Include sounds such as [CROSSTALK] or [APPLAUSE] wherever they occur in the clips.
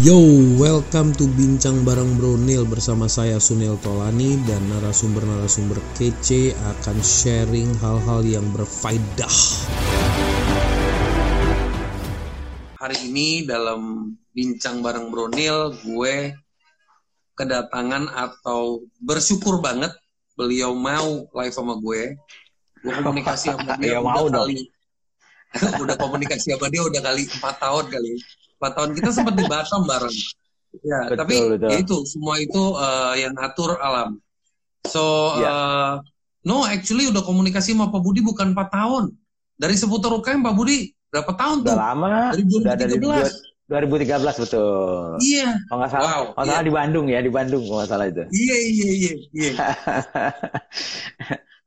Yo, welcome to Bincang Bareng Bronil bersama saya Sunil Tolani dan narasumber-narasumber kece akan sharing hal-hal yang berfaedah. Hari ini dalam Bincang Bareng Bronil gue kedatangan atau bersyukur banget beliau mau live sama gue. Gue komunikasi sama dia [LAUGHS] Ya, udah mau dong. kali [LAUGHS] udah komunikasi sama dia udah kali empat tahun kali empat tahun kita sempat di Batam bareng ya Betul, tapi betul. ya itu semua itu eh, yang atur alam so Ya. eh, no actually udah komunikasi sama Pak Budi bukan empat tahun dari seputar UKM Pak Budi berapa tahun Udah tuh lama, Dari udah dari 2013. 2013 betul. iya Kalau nggak salah, Wow, kalau nggak salah di Bandung ya, di Bandung kalau nggak salah itu. iya iya iya iya [LAUGHS]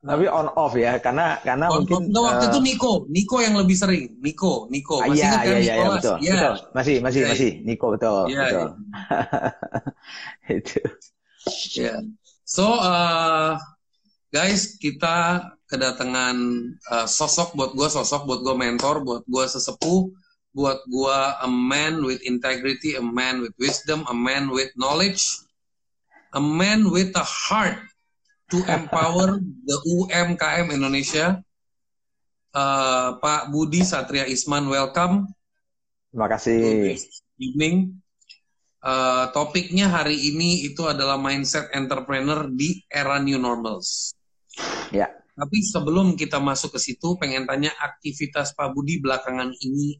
Tapi on off ya, karena karena Oh, mungkin enggak, waktu eh, itu Niko Niko yang lebih sering Niko Niko masih iya, kan iya, iya, iya, betul, Iya. betul. Masih, masih, masih. Niko betul, Iya, betul. [LAUGHS] itu. Ya. So uh, guys, kita kedatangan uh, sosok buat gue sosok buat gue mentor, buat gue sesepuh, buat gue a man with integrity, a man with wisdom, a man with knowledge, a man with a heart to empower the UMKM Indonesia. Uh, Pak Budi Satria Isman, welcome. Terima kasih. evening. Uh, topiknya hari ini itu adalah mindset entrepreneur di era new normals. Ya. Tapi sebelum kita masuk ke situ, pengen tanya aktivitas Pak Budi belakangan ini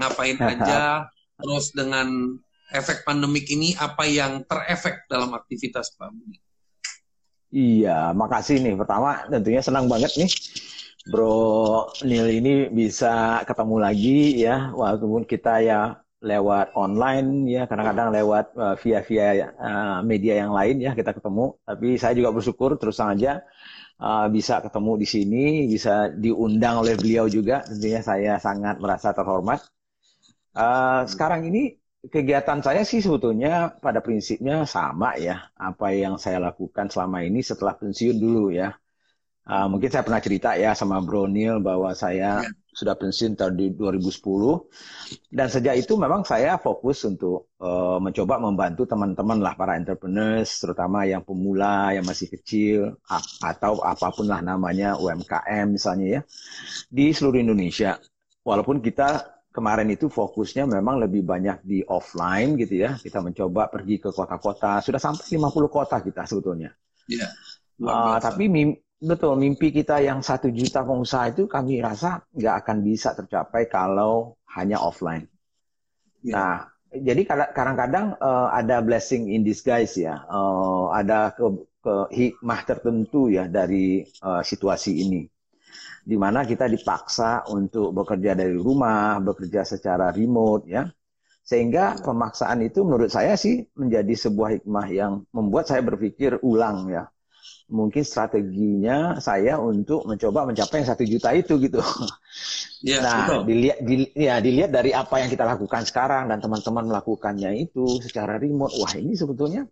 ngapain [LAUGHS] aja, terus dengan efek pandemik ini apa yang terefek dalam aktivitas Pak Budi? Iya, makasih nih. Pertama, tentunya senang banget nih, Bro Nil ini bisa ketemu lagi ya, walaupun kita ya lewat online ya, kadang-kadang lewat uh, via via uh, media yang lain ya kita ketemu. Tapi saya juga bersyukur terus terang aja uh, bisa ketemu di sini, bisa diundang oleh beliau juga. Tentunya saya sangat merasa terhormat. Uh, sekarang ini kegiatan saya sih sebetulnya pada prinsipnya sama ya. Apa yang saya lakukan selama ini setelah pensiun dulu ya. Uh, mungkin saya pernah cerita ya sama Bro Neil bahwa saya Ya. sudah pensiun tahun di 2010 dan sejak itu memang saya fokus untuk uh, mencoba membantu teman-teman lah para entrepreneurs terutama yang pemula yang masih kecil atau apa pun lah namanya UMKM misalnya ya di seluruh Indonesia. Walaupun kita kemarin itu fokusnya memang lebih banyak di offline gitu ya. Kita mencoba pergi ke kota-kota, sudah sampai 50 kota kita sebetulnya. Ya, Uh, tapi mim- betul mimpi kita yang satu juta pengusaha itu kami rasa nggak akan bisa tercapai kalau hanya offline. Ya. Nah, jadi kadang- kadang-kadang uh, ada blessing in disguise ya, Uh, ada ke, ke hikmah tertentu ya dari uh, situasi ini, di mana kita dipaksa untuk bekerja dari rumah, bekerja secara remote ya, sehingga pemaksaan itu menurut saya sih menjadi sebuah hikmah yang membuat saya berpikir ulang ya mungkin strateginya saya untuk mencoba mencapai yang satu juta itu gitu. [LAUGHS] ya nah, betul. dilihat dili- ya dilihat dari apa yang kita lakukan sekarang dan teman-teman melakukannya itu secara remote. Wah, ini sebetulnya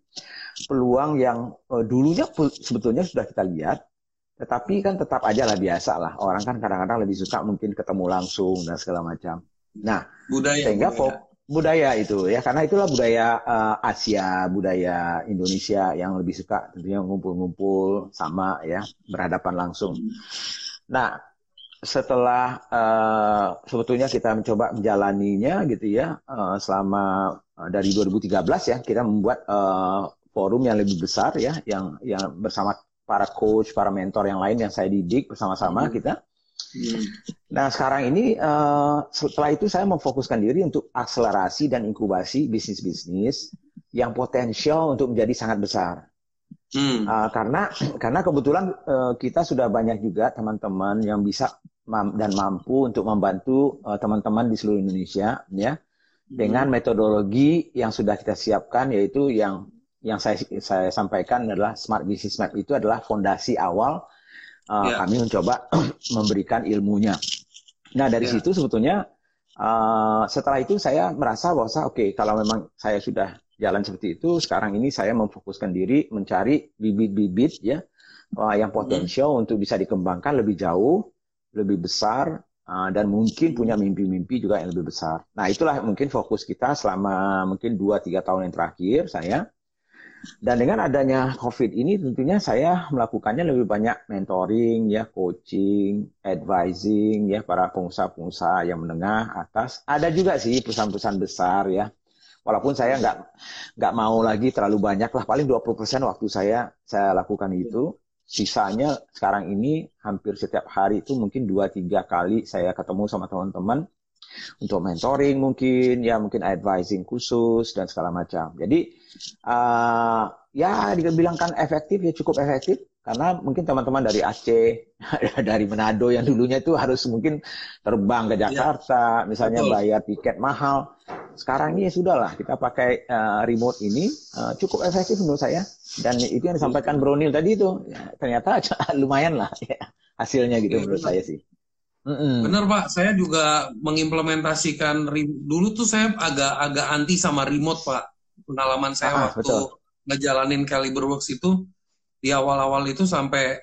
peluang yang eh, dulunya sebetulnya sudah kita lihat, tetapi kan tetap aja lah biasa lah. Orang kan kadang-kadang lebih suka mungkin ketemu langsung dan segala macam. Nah, Budaya, sehingga budaya. budaya itu ya karena itulah budaya eh, Asia budaya Indonesia yang lebih suka tentunya ngumpul-ngumpul sama ya berhadapan langsung. Nah setelah eh, sebetulnya kita mencoba menjalaninya gitu ya eh, selama eh, dari 2013 ya kita membuat eh, forum yang lebih besar ya yang yang bersama para coach para mentor yang lain yang saya didik bersama-sama Hmm. kita Hmm. Nah, sekarang ini eh, setelah itu saya memfokuskan diri untuk akselerasi dan inkubasi bisnis-bisnis yang potensial untuk menjadi sangat besar. Hmm. Eh, karena karena kebetulan eh, kita sudah banyak juga teman-teman yang bisa mam- dan mampu untuk membantu teman-teman di seluruh Indonesia ya dengan metodologi yang sudah kita siapkan yaitu yang yang saya saya sampaikan adalah Smart Business Map itu adalah fondasi awal uh, Ya. kami mencoba [CLEARS THROAT] memberikan ilmunya. Nah dari Ya. situ sebetulnya uh, setelah itu saya merasa bahwa oke kalau memang saya sudah jalan seperti itu sekarang ini saya memfokuskan diri mencari bibit-bibit ya uh, yang potensial untuk bisa dikembangkan lebih jauh, lebih besar uh, dan mungkin punya mimpi-mimpi juga yang lebih besar. Nah itulah mungkin fokus kita selama mungkin 2-3 tahun yang terakhir saya. Dan dengan adanya COVID ini tentunya saya melakukannya lebih banyak mentoring, ya, coaching, advising, ya, para pengusaha-pengusaha yang menengah, atas. Ada juga sih perusahaan-perusahaan besar, ya. Walaupun saya nggak nggak mau lagi terlalu banyak lah, paling 20% waktu saya saya lakukan itu sisanya sekarang ini hampir setiap hari itu mungkin dua tiga kali saya ketemu sama teman-teman untuk mentoring mungkin ya mungkin advising khusus dan segala macam. Jadi uh, ya dibilangkan efektif ya cukup efektif karena mungkin teman-teman dari Aceh, [LAUGHS] dari Manado yang dulunya itu harus mungkin terbang ke iya. Jakarta, ya. misalnya Betul. bayar tiket mahal. Sekarang ini ya sudah lah kita pakai uh, remote ini uh, cukup efektif menurut saya dan itu yang disampaikan Bronil tadi itu ya, ternyata [LAUGHS] lumayan lah ya, hasilnya gitu ya, menurut saya sih. Mm-hmm. Benar Pak, saya juga mengimplementasikan dulu tuh saya agak-agak anti sama remote Pak. Pengalaman saya ah, waktu betul. ngejalanin Caliber Works itu di awal-awal itu sampai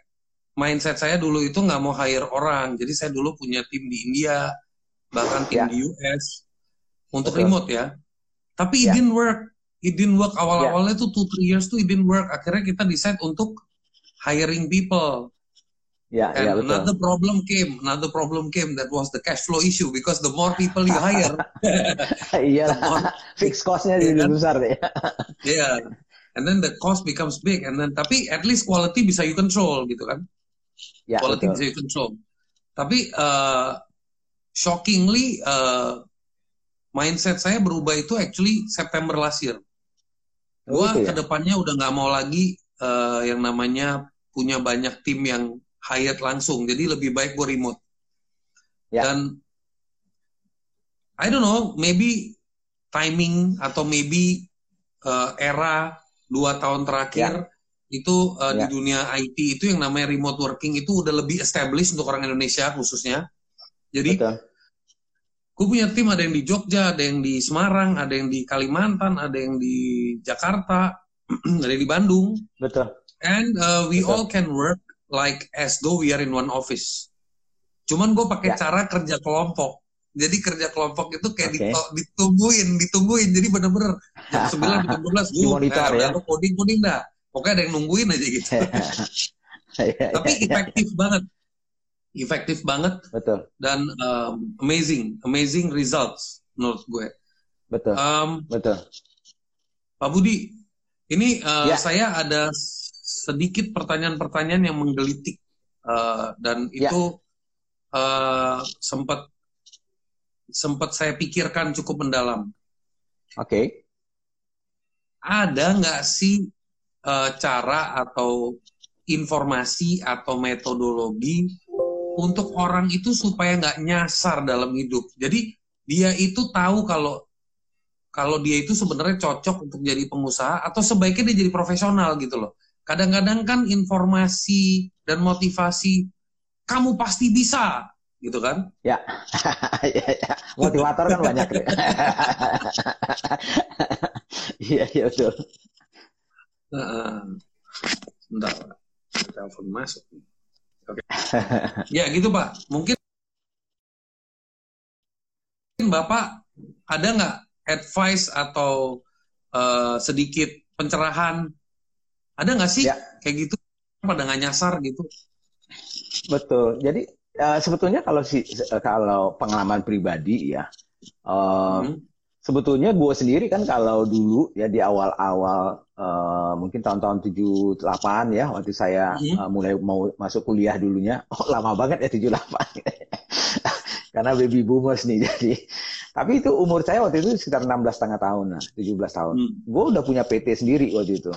mindset saya dulu itu nggak mau hire orang. Jadi saya dulu punya tim di India, bahkan tim ya. di US untuk betul. remote ya. Tapi it ya. didn't work it didn't work awal-awalnya yeah. tuh two three years tuh it didn't work akhirnya kita decide untuk hiring people yeah, and yeah, another problem came another problem came that was the cash flow issue because the more people you hire [LAUGHS] iya. [LAUGHS] fixed costnya jadi kan? besar deh [LAUGHS] yeah. And then the cost becomes big and then tapi at least quality bisa you control gitu kan? Yeah, quality betul. bisa you control. Tapi uh, shockingly uh, mindset saya berubah itu actually September last year. Gue gitu ya? ke depannya udah nggak mau lagi uh, yang namanya punya banyak tim yang hired langsung jadi lebih baik gue remote ya. dan I don't know maybe timing atau maybe uh, era dua tahun terakhir ya. itu uh, ya. di dunia IT itu yang namanya remote working itu udah lebih established untuk orang Indonesia khususnya jadi Betul gue punya tim ada yang di Jogja, ada yang di Semarang, ada yang di Kalimantan, ada yang di Jakarta, [CLEARS THROAT] ada yang di Bandung. Betul. And uh, we Betul. all can work like as though we are in one office. Cuman gue pakai ya. cara kerja kelompok. Jadi kerja kelompok itu kayak okay. ditungguin, ditungguin. Jadi bener-bener jam [LAUGHS] sembilan jam 12 gue monitor ya. coding coding dah. Pokoknya ada yang nungguin aja gitu. [LAUGHS] Tapi efektif banget efektif banget betul dan um, amazing amazing results menurut gue betul um, betul Pak Budi ini uh, ya. saya ada sedikit pertanyaan-pertanyaan yang menggelitik uh, dan ya. itu uh, sempat sempat saya pikirkan cukup mendalam oke okay. ada nggak sih uh, cara atau informasi atau metodologi untuk orang itu supaya nggak nyasar dalam hidup. Jadi dia itu tahu kalau kalau dia itu sebenarnya cocok untuk jadi pengusaha atau sebaiknya dia jadi profesional gitu loh. Kadang-kadang kan informasi dan motivasi kamu pasti bisa gitu kan? Ya, [LAUGHS] ya, ya. motivator kan banyak. [LAUGHS] Iya, iya betul. Nah, sebentar, telepon masuk. Oke. ya gitu Pak. Mungkin Bapak ada nggak advice atau uh, sedikit pencerahan? Ada nggak sih ya. kayak gitu? Pada nggak nyasar gitu? Betul. Jadi uh, sebetulnya kalau si kalau pengalaman pribadi ya, uh, hmm sebetulnya gue sendiri kan kalau dulu ya di awal-awal uh, mungkin tahun-tahun 78 ya waktu saya hmm. uh, mulai mau masuk kuliah dulunya [LAUGHS] oh lama banget ya 78 [LAUGHS] karena baby boomers nih [LAUGHS] jadi tapi itu umur saya waktu itu sekitar 16 setengah tahun lah 17 tahun hmm. gue udah punya PT sendiri waktu itu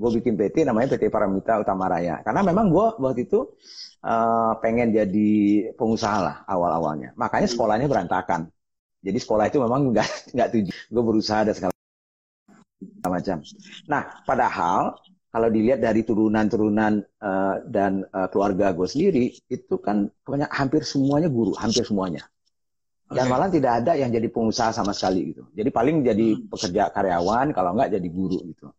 gue bikin PT namanya PT Paramita Utama Raya karena memang gue waktu itu uh, pengen jadi pengusaha lah awal-awalnya makanya hmm. sekolahnya berantakan jadi sekolah itu memang nggak nggak tujuh. Gue berusaha dan segala macam. Nah, padahal kalau dilihat dari turunan-turunan uh, dan uh, keluarga gue sendiri, itu kan kebanyakan hampir semuanya guru, hampir semuanya. Dan okay. malah tidak ada yang jadi pengusaha sama sekali gitu. Jadi paling jadi hmm. pekerja karyawan, kalau nggak jadi guru gitu.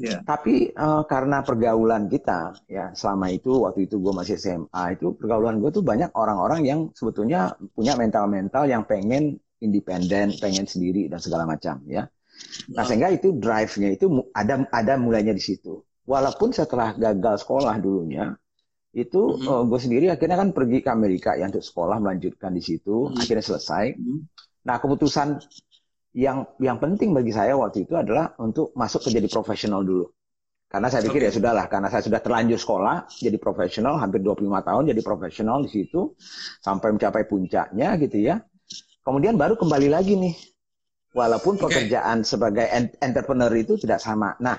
Yeah. Tapi uh, karena pergaulan kita ya selama itu waktu itu gue masih SMA itu pergaulan gue tuh banyak orang-orang yang sebetulnya punya mental-mental yang pengen independen, pengen sendiri dan segala macam ya. Nah sehingga itu drive-nya itu ada ada mulainya di situ. Walaupun setelah gagal sekolah dulunya itu mm -hmm. uh, gue sendiri akhirnya kan pergi ke Amerika ya untuk sekolah melanjutkan di situ, mm -hmm. akhirnya selesai. Mm -hmm. Nah keputusan yang yang penting bagi saya waktu itu adalah untuk masuk ke jadi profesional dulu. Karena saya pikir okay. ya sudahlah, karena saya sudah terlanjur sekolah, jadi profesional, hampir 25 tahun jadi profesional di situ, sampai mencapai puncaknya gitu ya. Kemudian baru kembali lagi nih, walaupun okay. pekerjaan sebagai entrepreneur itu tidak sama. Nah,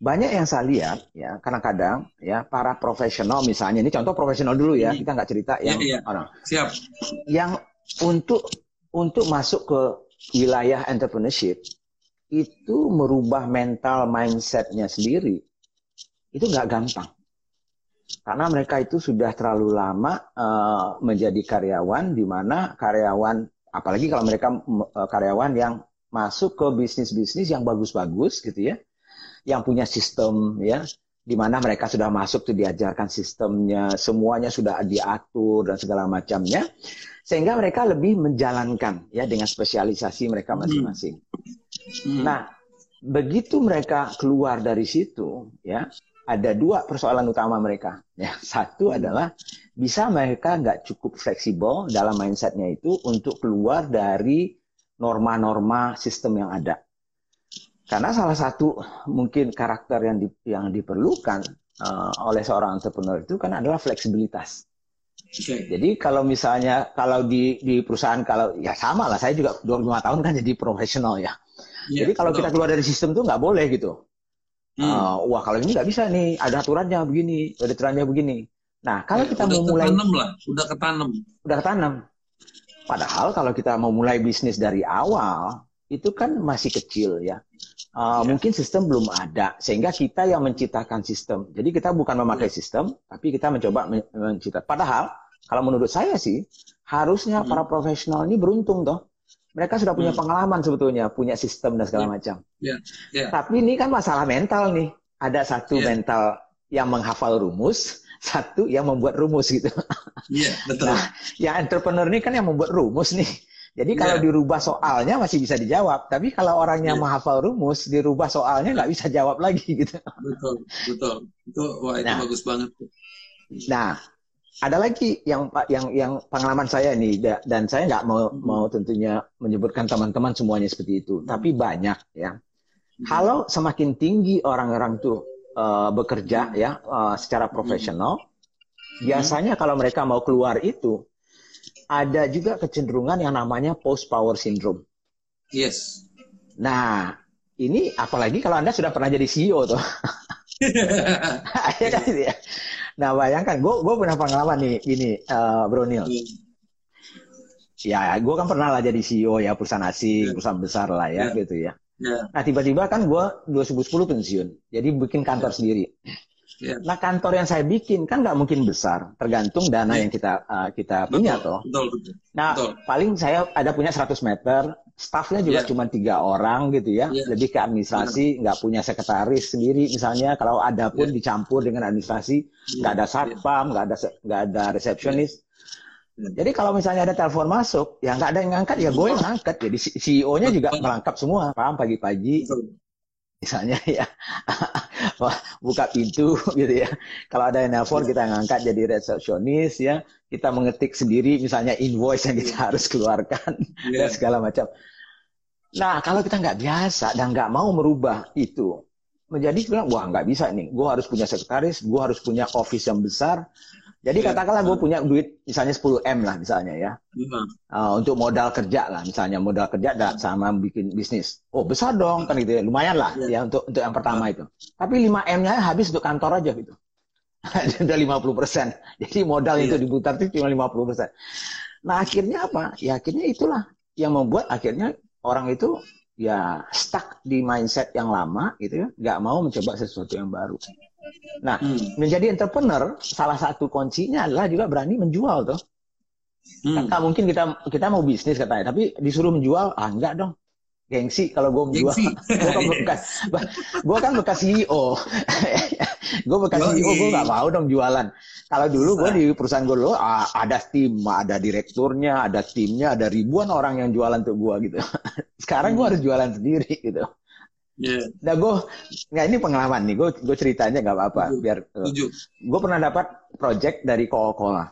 banyak yang saya lihat ya, kadang-kadang ya para profesional misalnya, ini contoh profesional dulu ya, hmm. kita nggak cerita yang yeah, yeah. orang. Siap. Yang untuk untuk masuk ke wilayah entrepreneurship itu merubah mental mindsetnya sendiri itu nggak gampang. Karena mereka itu sudah terlalu lama uh, menjadi karyawan di mana karyawan apalagi kalau mereka uh, karyawan yang masuk ke bisnis-bisnis yang bagus-bagus gitu ya yang punya sistem ya di mana mereka sudah masuk tuh diajarkan sistemnya semuanya sudah diatur dan segala macamnya sehingga mereka lebih menjalankan ya dengan spesialisasi mereka hmm. masing-masing. Hmm. Nah, begitu mereka keluar dari situ, ya ada dua persoalan utama mereka. Ya, satu adalah bisa mereka nggak cukup fleksibel dalam mindsetnya itu untuk keluar dari norma-norma sistem yang ada. Karena salah satu mungkin karakter yang di, yang diperlukan uh, oleh seorang entrepreneur itu kan adalah fleksibilitas. Okay. Jadi kalau misalnya kalau di di perusahaan kalau ya sama lah saya juga 25 tahun kan jadi profesional ya. Yeah, Jadi kalau betul. kita keluar dari sistem tuh nggak boleh gitu. Hmm. Uh, wah kalau ini nggak bisa nih ada aturannya begini, ada aturannya begini. Nah kalau ya, kita mau mulai lah, udah ketanam. Udah ketanam. Padahal kalau kita mau mulai bisnis dari awal itu kan masih kecil ya. Uh, ya. Mungkin sistem belum ada, sehingga kita yang menciptakan sistem. Jadi kita bukan memakai ya. sistem, tapi kita mencoba menciptakan. Padahal, kalau menurut saya sih, harusnya hmm. para profesional ini beruntung toh. Mereka sudah punya hmm. pengalaman sebetulnya, punya sistem dan segala ya. macam. Ya. Ya. Tapi ini kan masalah mental nih. Ada satu ya. mental yang menghafal rumus, [LAUGHS] satu yang membuat rumus gitu. Iya, betul. Nah, yang entrepreneur ini kan yang membuat rumus nih. Jadi yeah. kalau dirubah soalnya masih bisa dijawab, tapi kalau orangnya yeah. menghafal rumus, dirubah soalnya nggak bisa jawab lagi [LAUGHS] gitu. Betul, betul. Itu wah itu nah, bagus banget. Nah, ada lagi yang yang yang pengalaman saya ini dan saya nggak mau hmm. mau tentunya menyebutkan teman-teman semuanya seperti itu, hmm. tapi banyak ya. Hmm. Kalau semakin tinggi orang-orang tuh uh, bekerja hmm. ya uh, secara profesional, hmm. biasanya kalau mereka mau keluar itu ada juga kecenderungan yang namanya post power syndrome. Yes. Nah, ini apalagi kalau Anda sudah pernah jadi CEO tuh. ya kan ya. Nah, bayangkan gue gue pernah pengalaman nih ini uh, Bro Neil. Hmm. Ya, gue kan pernah lah jadi CEO ya perusahaan asing, yeah. perusahaan besar lah ya yeah. gitu ya. Yeah. Nah, tiba-tiba kan gue 2010 pensiun. Jadi bikin kantor yeah. sendiri. Yeah. Nah kantor yang saya bikin kan nggak mungkin besar, tergantung dana yeah. yang kita uh, kita betul, punya toh. Betul, betul. Nah betul. paling saya ada punya 100 meter, staffnya juga yeah. cuma tiga orang gitu ya, yeah. lebih ke administrasi, nggak punya sekretaris sendiri misalnya. Kalau ada pun yeah. dicampur dengan administrasi, iya. nggak yeah. ada satpam, nggak yeah. ada nggak ada resepsionis. Yeah. Yeah. Jadi kalau misalnya ada telepon masuk, ya nggak ada yang ngangkat, ya gue yang ngangkat. Jadi CEO-nya juga melangkap semua, paham pagi-pagi misalnya [LAUGHS] ya buka pintu gitu ya. Kalau ada yang nelpon kita ngangkat jadi resepsionis ya. Kita mengetik sendiri misalnya invoice yang kita harus keluarkan yeah. dan segala macam. Nah kalau kita nggak biasa dan nggak mau merubah itu menjadi bilang wah nggak bisa nih. Gue harus punya sekretaris gue harus punya office yang besar jadi yeah. katakanlah gue punya duit misalnya 10 m lah misalnya ya yeah. uh, untuk modal kerja lah misalnya modal kerja sama bikin bisnis. Oh besar dong kan gitu ya lumayan lah yeah. ya untuk untuk yang pertama itu. Tapi 5 m nya habis untuk kantor aja gitu. [LAUGHS] Udah 50 persen. Jadi modal yeah. itu diputar itu cuma 50 persen. Nah akhirnya apa? Ya akhirnya itulah yang membuat akhirnya orang itu ya stuck di mindset yang lama gitu ya, nggak mau mencoba sesuatu yang baru. Nah, hmm. menjadi entrepreneur salah satu kuncinya adalah juga berani menjual tuh. Hmm. Kan mungkin kita kita mau bisnis katanya, tapi disuruh menjual, ah enggak dong. gengsi kalau gue menjual. [LAUGHS] gue kan bekas, gue kan bekas CEO. [LAUGHS] gue bekas Yoi. CEO, gue nggak mau dong jualan. Kalau dulu gue di perusahaan gue dulu ada tim, ada direkturnya, ada timnya, ada ribuan orang yang jualan untuk gue gitu. [LAUGHS] Sekarang gue hmm. harus jualan sendiri gitu. Yeah. Nah gue, nggak ini pengalaman nih, gue gue ceritanya nggak apa-apa, biar. Uh, gue pernah dapat project dari Coca-Cola.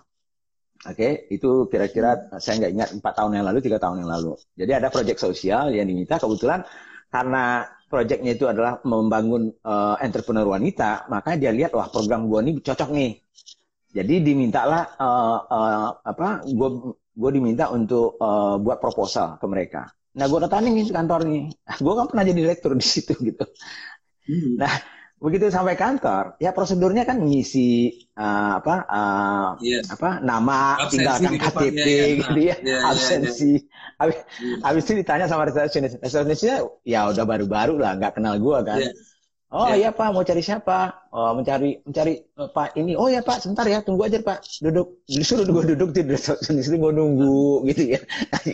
Oke, okay? itu kira-kira saya nggak ingat empat tahun yang lalu, tiga tahun yang lalu. Jadi ada proyek sosial yang diminta kebetulan karena proyeknya itu adalah membangun uh, entrepreneur wanita, maka dia lihat wah program gua ini cocok nih. Jadi dimintalah uh, uh, apa? Gue gue diminta untuk uh, buat proposal ke mereka. Nah, gue datangin ke kantornya. Gue kan pernah jadi direktur di situ [LAUGHS] gitu. Hmm. Nah, begitu sampai kantor ya prosedurnya kan mengisi uh, apa uh, yeah. apa nama absensi tinggalkan KTP ya, gitu ya, ya absensi ya, ya. Habis itu ditanya sama resepsionis resepsionisnya ya udah baru-baru lah nggak kenal gua kan yeah. Oh yeah. iya Pak, mau cari siapa? Oh, mencari mencari uh, Pak ini. Oh ya Pak, sebentar ya, tunggu aja Pak. Duduk. Disuruh gue duduk di resepsionis gue nunggu gitu ya.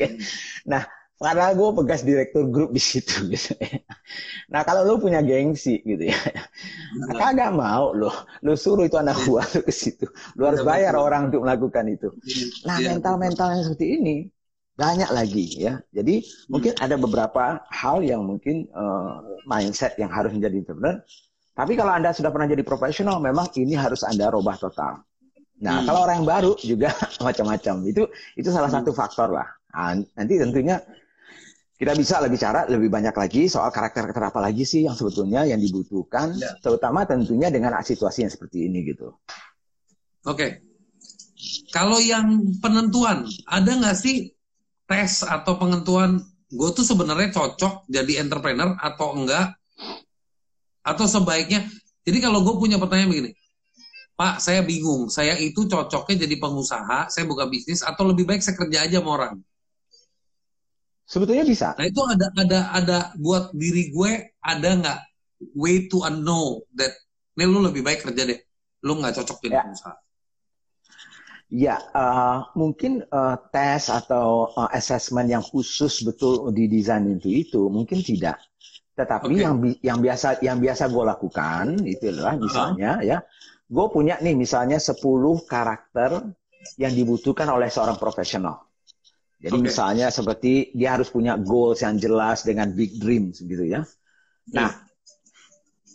[LAUGHS] nah, karena gue pegas direktur grup di situ [LAUGHS] gitu ya. Nah kalau lu punya gengsi gitu ya, nah, kagak mau lo, lu suruh itu anak buah lu ke situ, lu harus bayar orang untuk melakukan itu. Iya, nah iya. mental-mental yang seperti ini banyak lagi ya. Jadi hmm. mungkin ada beberapa hal yang mungkin uh, mindset yang harus menjadi entrepreneur. Tapi kalau anda sudah pernah jadi profesional, memang ini harus anda robah total. Nah, hmm. kalau orang yang baru juga [LAUGHS] macam-macam. Itu itu salah hmm. satu faktor lah. Nah, nanti tentunya kita bisa lebih cara lebih banyak lagi soal karakter-karakter apa lagi sih yang sebetulnya yang dibutuhkan, ya. terutama tentunya dengan situasi yang seperti ini gitu. Oke, okay. kalau yang penentuan ada nggak sih tes atau penentuan gue tuh sebenarnya cocok jadi entrepreneur atau enggak? Atau sebaiknya, jadi kalau gue punya pertanyaan begini, Pak, saya bingung, saya itu cocoknya jadi pengusaha, saya buka bisnis, atau lebih baik saya kerja aja sama orang? Sebetulnya bisa. Nah itu ada ada ada buat diri gue ada nggak way to know that ini lu lebih baik kerja deh, lu nggak cocok jadi ya. pengusaha. Ya, uh, mungkin uh, tes atau uh, assessment yang khusus betul didesain itu itu mungkin tidak. Tetapi okay. yang yang biasa yang biasa gue lakukan itu adalah misalnya uh -huh. ya, gue punya nih misalnya 10 karakter yang dibutuhkan oleh seorang profesional. Jadi okay. misalnya seperti dia harus punya goals yang jelas dengan big dreams gitu ya. Nah, yeah.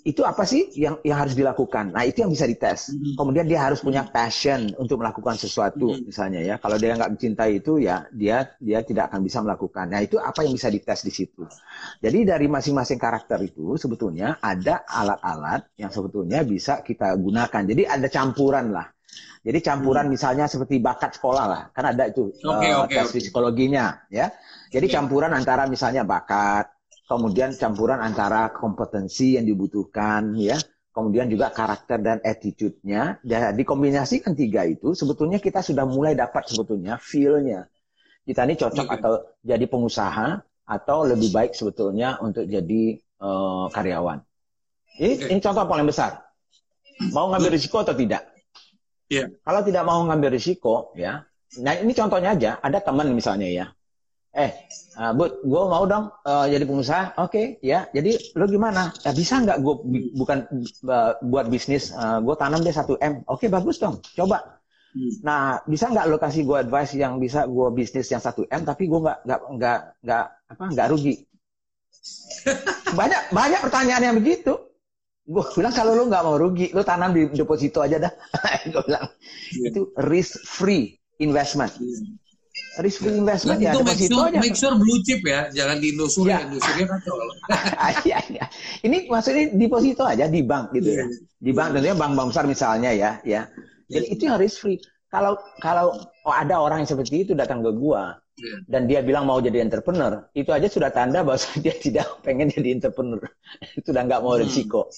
itu apa sih yang yang harus dilakukan? Nah, itu yang bisa dites. Mm -hmm. Kemudian dia harus punya passion untuk melakukan sesuatu mm -hmm. misalnya ya. Kalau dia nggak mencintai itu ya dia dia tidak akan bisa melakukan. Nah, itu apa yang bisa dites di situ. Jadi dari masing-masing karakter itu sebetulnya ada alat-alat yang sebetulnya bisa kita gunakan. Jadi ada campuran lah jadi campuran hmm. misalnya seperti bakat sekolah lah, kan ada itu okay, uh, okay, tes okay. psikologinya, ya. Jadi okay. campuran antara misalnya bakat, kemudian campuran antara kompetensi yang dibutuhkan, ya, kemudian juga karakter dan attitude-nya. Dan dikombinasikan tiga itu, sebetulnya kita sudah mulai dapat sebetulnya feel-nya. Kita ini cocok okay. atau jadi pengusaha atau lebih baik sebetulnya untuk jadi uh, karyawan. Ini, okay. ini contoh paling besar. Mau ngambil risiko atau tidak? Yeah. Kalau tidak mau ngambil risiko, ya. Nah ini contohnya aja, ada teman misalnya ya. Eh, uh, Bud, gue mau dong uh, jadi pengusaha. Oke, okay, ya. Jadi lo gimana? Ya, bisa nggak gue bukan uh, buat bisnis? Uh, gue tanam deh satu m. Oke, okay, bagus dong. Coba. Hmm. Nah, bisa nggak lo kasih gue advice yang bisa gue bisnis yang satu m, tapi gue nggak nggak nggak nggak apa nggak rugi. [LAUGHS] banyak banyak pertanyaan yang begitu gue bilang kalau lu nggak mau rugi, lu tanam di deposito aja dah. [LAUGHS] gue bilang yeah. itu risk free investment. Yeah. Risk free investment ya, ya deposito sure, aja. Make sure blue chip ya, jangan di Indosuria. Yeah. Indosuria kan [LAUGHS] Iya, iya. Ini maksudnya deposito aja di bank gitu yeah. ya. Di bank yeah. tentunya bank-bank besar misalnya ya, ya. Jadi yeah. itu yang risk free. Kalau kalau oh, ada orang yang seperti itu datang ke gua, Iya. dan dia bilang mau jadi entrepreneur, itu aja sudah tanda bahwa [LAUGHS] dia tidak pengen jadi entrepreneur. [LAUGHS] sudah nggak mau hmm. risiko.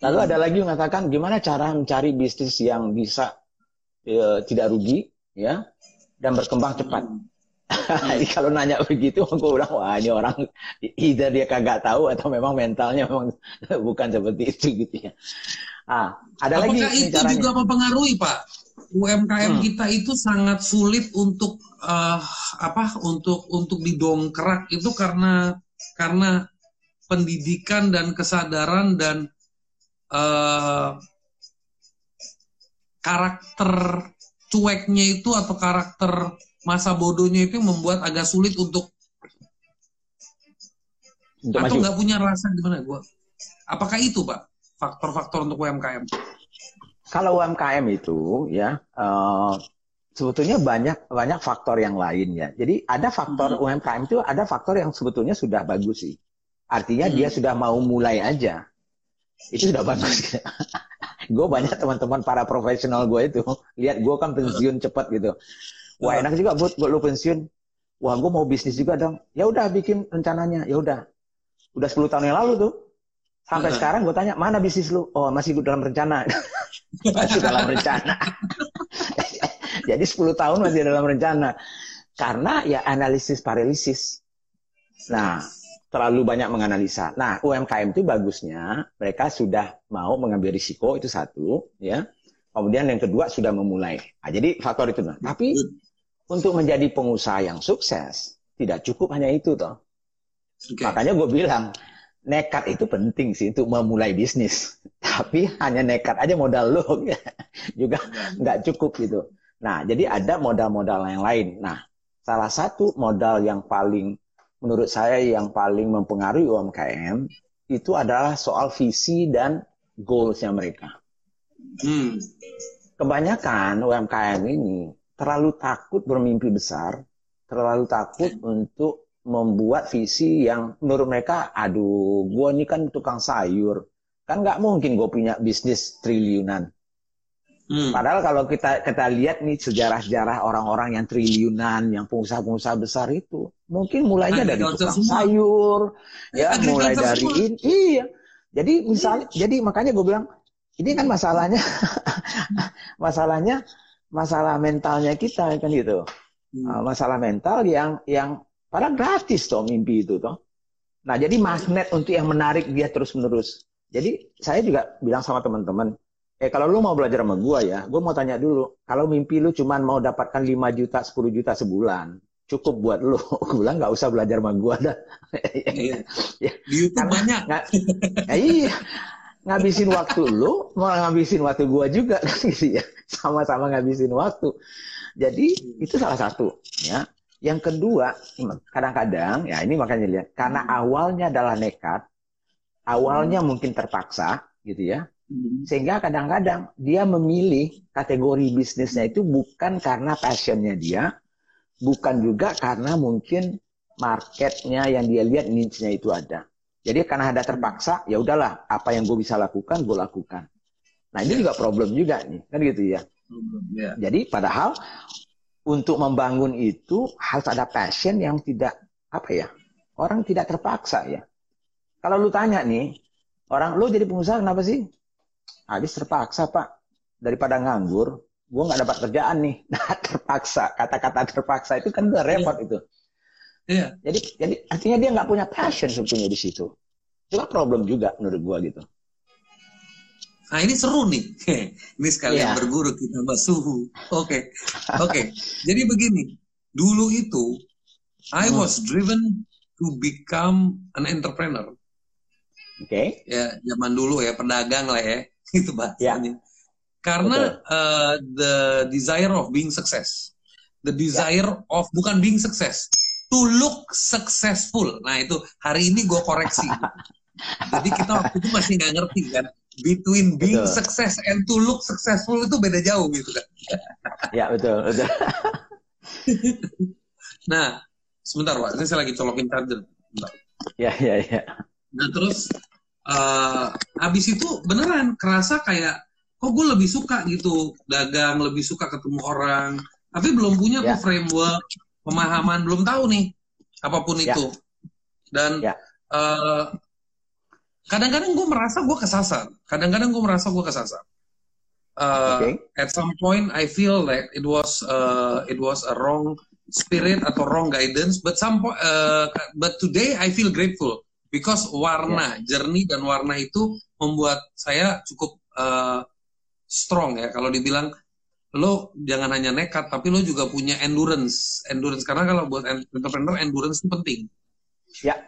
Lalu hmm. ada lagi yang mengatakan gimana cara mencari bisnis yang bisa ya, tidak rugi, ya, dan berkembang cepat. Hmm. [LAUGHS] Jadi kalau nanya begitu, [LAUGHS] aku bilang wah ini orang either dia kagak tahu atau memang mentalnya memang [LAUGHS] bukan seperti itu gitu ya. Ah, ada Apakah lagi itu caranya. juga mempengaruhi Pak? UMKM hmm. kita itu sangat sulit untuk uh, apa untuk untuk didongkrak itu karena karena pendidikan dan kesadaran dan uh, karakter cueknya itu atau karakter masa bodohnya itu membuat agak sulit untuk, untuk atau nggak punya rasa gimana gua apakah itu pak faktor-faktor untuk UMKM kalau UMKM itu ya uh, sebetulnya banyak banyak faktor yang lain ya. Jadi ada faktor hmm. UMKM itu ada faktor yang sebetulnya sudah bagus sih. Artinya hmm. dia sudah mau mulai aja. Itu sudah bagus. [LAUGHS] Gue banyak teman-teman para profesional gue itu. Lihat gue kan pensiun cepat gitu wah enak juga buat buat lu pensiun wah gue mau bisnis juga dong ya udah bikin rencananya ya udah udah 10 tahun yang lalu tuh sampai uh. sekarang gue tanya mana bisnis lu oh masih dalam rencana [LAUGHS] masih dalam rencana [LAUGHS] jadi 10 tahun masih dalam rencana karena ya analisis paralisis nah terlalu banyak menganalisa. Nah, UMKM itu bagusnya mereka sudah mau mengambil risiko itu satu, ya. Kemudian yang kedua sudah memulai. Nah, jadi faktor itu. Nah. Tapi untuk menjadi pengusaha yang sukses tidak cukup hanya itu toh. Okay. Makanya gue bilang nekat itu penting sih untuk memulai bisnis. [LAUGHS] Tapi hanya nekat aja modal lo [LAUGHS] juga nggak cukup gitu. Nah, jadi ada modal-modal yang lain. Nah, salah satu modal yang paling menurut saya yang paling mempengaruhi UMKM itu adalah soal visi dan goalsnya mereka. Hmm. Kebanyakan UMKM ini terlalu takut bermimpi besar, terlalu takut untuk membuat visi yang menurut mereka, aduh, gue ini kan tukang sayur, kan nggak mungkin gue punya bisnis triliunan. Hmm. Padahal kalau kita kita lihat nih sejarah-sejarah orang-orang yang triliunan, yang pengusaha-pengusaha besar itu, mungkin mulainya dari tukang sayur, ya mulai dari ini, iya. Jadi misalnya, iya. jadi makanya gue bilang ini kan masalahnya, [LAUGHS] masalahnya masalah mentalnya kita kan gitu, hmm. Ah, masalah mental yang yang pada gratis toh mimpi itu toh. Nah jadi magnet untuk yang menarik dia terus menerus. Jadi saya juga bilang sama teman-teman, Eh kalau lu mau belajar sama gua ya, gua mau tanya dulu. Kalau mimpi lu cuma mau dapatkan 5 juta, 10 juta sebulan, cukup buat lu. [LAUGHS] Gue bilang nggak usah belajar sama gua dah. [LAUGHS] Iya. ya. Di YouTube banyak. Nggak, ya, iya. Ngabisin waktu lu, mau ngabisin waktu gua juga [LAUGHS] kan gitu ya. Sama-sama ngabisin waktu. Jadi itu salah satu ya. Yang kedua, kadang-kadang ya ini makanya lihat karena awalnya adalah nekat, awalnya mungkin terpaksa gitu ya Hmm. Sehingga kadang-kadang dia memilih kategori bisnisnya itu bukan karena passionnya dia, bukan juga karena mungkin marketnya yang dia lihat niche-nya itu ada. Jadi karena ada terpaksa, ya udahlah apa yang gue bisa lakukan, gue lakukan. Nah ini juga problem juga nih, kan gitu ya. Yeah. Jadi padahal untuk membangun itu harus ada passion yang tidak apa ya, orang tidak terpaksa ya. Kalau lu tanya nih, orang lu jadi pengusaha kenapa sih? habis terpaksa pak daripada nganggur gue nggak dapat kerjaan nih nah, [LAUGHS] terpaksa kata-kata terpaksa itu kan udah repot yeah. itu yeah. jadi jadi artinya dia nggak punya passion sebetulnya di situ itu kan problem juga menurut gue gitu Nah ini seru nih, [LAUGHS] ini sekalian yeah. berguru kita bahas suhu. Oke, okay. oke. Okay. Jadi begini, dulu itu I hmm. was driven to become an entrepreneur. Oke. Okay. Ya zaman dulu ya pedagang lah ya [LAUGHS] itu bahasanya. Ya. Karena uh, the desire of being success, the desire ya. of bukan being success, to look successful. Nah itu hari ini gue koreksi. Jadi kita waktu itu masih nggak ngerti kan, between being betul. success and to look successful itu beda jauh gitu kan. ya betul betul. [LAUGHS] nah sebentar pak, ini saya lagi colokin charger. Bentar. Ya ya ya. Nah terus uh, abis itu beneran kerasa kayak kok gue lebih suka gitu dagang lebih suka ketemu orang tapi belum punya yeah. tuh framework pemahaman belum tahu nih apa pun yeah. itu dan. Ya. uh, kadang-kadang gue merasa gue kesasar kadang-kadang gue merasa gue kesasar uh, okay. at some point I feel like it was uh, it was a wrong spirit atau wrong guidance but some uh, but today I feel grateful because warna yeah. jernih dan warna itu membuat saya cukup uh, strong ya kalau dibilang lo jangan hanya nekat tapi lo juga punya endurance. Endurance karena kalau buat entrepreneur endurance itu penting. Ya.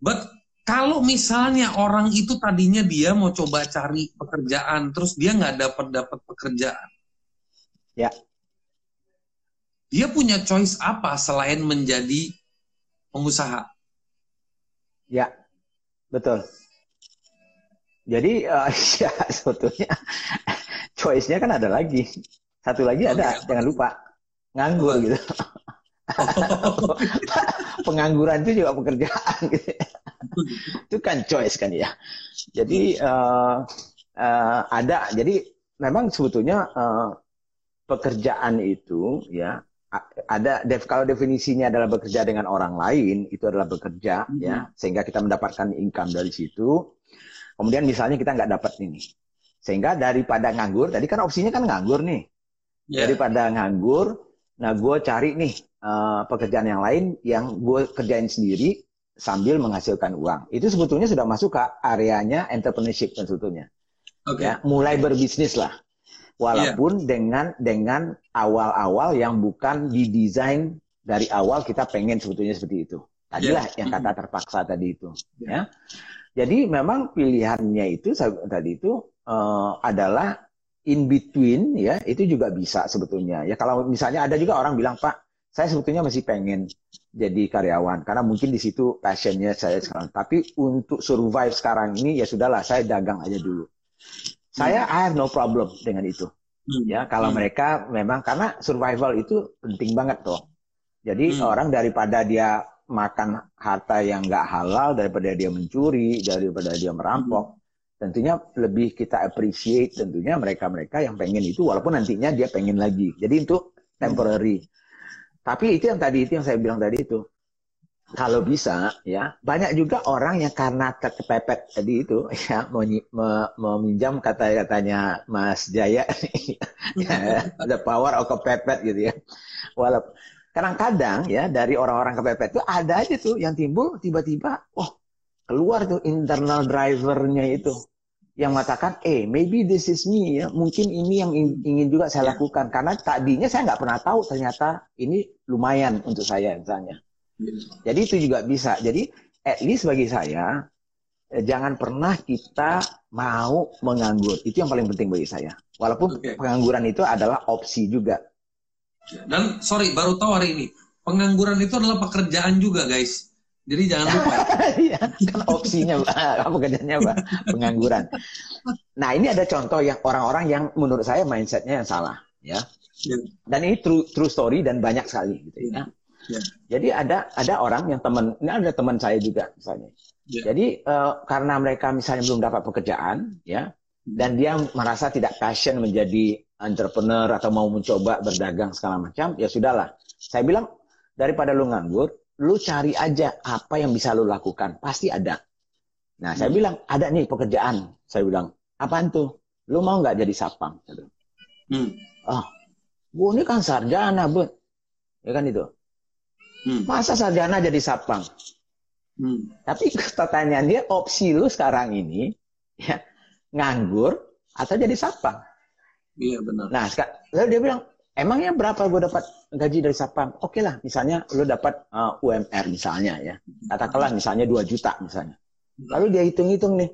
But kalau misalnya orang itu tadinya dia mau coba cari pekerjaan, terus dia nggak dapat dapat pekerjaan, ya, dia punya choice apa selain menjadi pengusaha? ya, betul. Jadi uh, [LAUGHS] ya sebetulnya choice-nya kan ada lagi. Satu lagi ada, jangan lupa nganggur gitu. [LAUGHS] Pengangguran itu juga pekerjaan gitu. itu kan choice kan ya. Jadi uh, uh, ada. Jadi memang sebetulnya uh, pekerjaan itu ya ada def, kalau definisinya adalah bekerja dengan orang lain itu adalah bekerja mm-hmm. ya sehingga kita mendapatkan income dari situ. Kemudian misalnya kita nggak dapat ini, sehingga daripada nganggur, tadi kan opsinya kan nganggur nih. Yeah. Daripada nganggur, nah gue cari nih uh, pekerjaan yang lain yang gue kerjain sendiri sambil menghasilkan uang. Itu sebetulnya sudah masuk ke areanya entrepreneurship sebetulnya. Okay. Ya, mulai berbisnis lah. Walaupun yeah. dengan dengan awal-awal yang bukan didesain dari awal kita pengen sebetulnya seperti itu. Tadilah yeah. yang kata terpaksa tadi itu. Yeah. Ya. Jadi memang pilihannya itu tadi itu uh, adalah in between ya itu juga bisa sebetulnya ya kalau misalnya ada juga orang bilang pak saya sebetulnya masih pengen jadi karyawan karena mungkin di situ passionnya saya sekarang. Tapi untuk survive sekarang ini ya sudahlah saya dagang aja dulu. Saya hmm. I have no problem dengan itu. Hmm. Ya kalau hmm. mereka memang karena survival itu penting banget tuh. Jadi hmm. orang daripada dia makan harta yang nggak halal daripada dia mencuri daripada dia merampok. Hmm. Tentunya lebih kita appreciate tentunya mereka-mereka yang pengen itu walaupun nantinya dia pengen lagi. Jadi itu temporary. Tapi itu yang tadi itu yang saya bilang tadi itu. Kalau bisa ya, banyak juga orang yang karena terkepepet tadi itu [LAUGHS] ya meminjam kata-katanya Mas Jaya [LAUGHS] ya, the power of kepepet gitu ya. Walaupun kadang-kadang ya dari orang-orang kepepet itu ada aja tuh yang timbul tiba-tiba, oh keluar tuh internal drivernya itu yang mengatakan, eh, maybe this is me ya, mungkin ini yang ingin juga saya ya. lakukan karena tadinya saya nggak pernah tahu ternyata ini lumayan untuk saya misalnya. Ya. Jadi itu juga bisa. Jadi at least bagi saya eh, jangan pernah kita mau menganggur. Itu yang paling penting bagi saya. Walaupun okay. pengangguran itu adalah opsi juga. Ya, dan sorry baru tahu hari ini pengangguran itu adalah pekerjaan juga guys. Jadi jangan lupa. [LAUGHS] Iya, kan opsinya, apa kerjanya, Pak? Pengangguran. Nah, ini ada contoh yang orang-orang yang menurut saya mindsetnya yang salah, ya. Yeah. Dan ini true true story dan banyak sekali, gitu ya. Yeah. Jadi ada ada orang yang teman, ini ada teman saya juga misalnya. Yeah. Jadi uh, karena mereka misalnya belum dapat pekerjaan, ya, dan dia merasa tidak passion menjadi entrepreneur atau mau mencoba berdagang segala macam, ya sudahlah. Saya bilang daripada lu nganggur, lu cari aja apa yang bisa lu lakukan. Pasti ada. Nah, hmm. saya bilang, ada nih pekerjaan. Saya bilang, apaan tuh? Lu mau nggak jadi sapang? Hmm. Oh, gue ini kan sarjana, bud. Ya kan itu. Hmm. Masa sarjana jadi sapang? Hmm. Tapi pertanyaan dia, opsi lu sekarang ini, ya nganggur atau jadi sapang? Iya benar. Nah, lalu dia bilang, emangnya berapa gue dapat gaji dari satpam? Oke okay lah, misalnya lo dapat uh, UMR misalnya ya. Katakanlah misalnya 2 juta misalnya. Lalu dia hitung-hitung nih.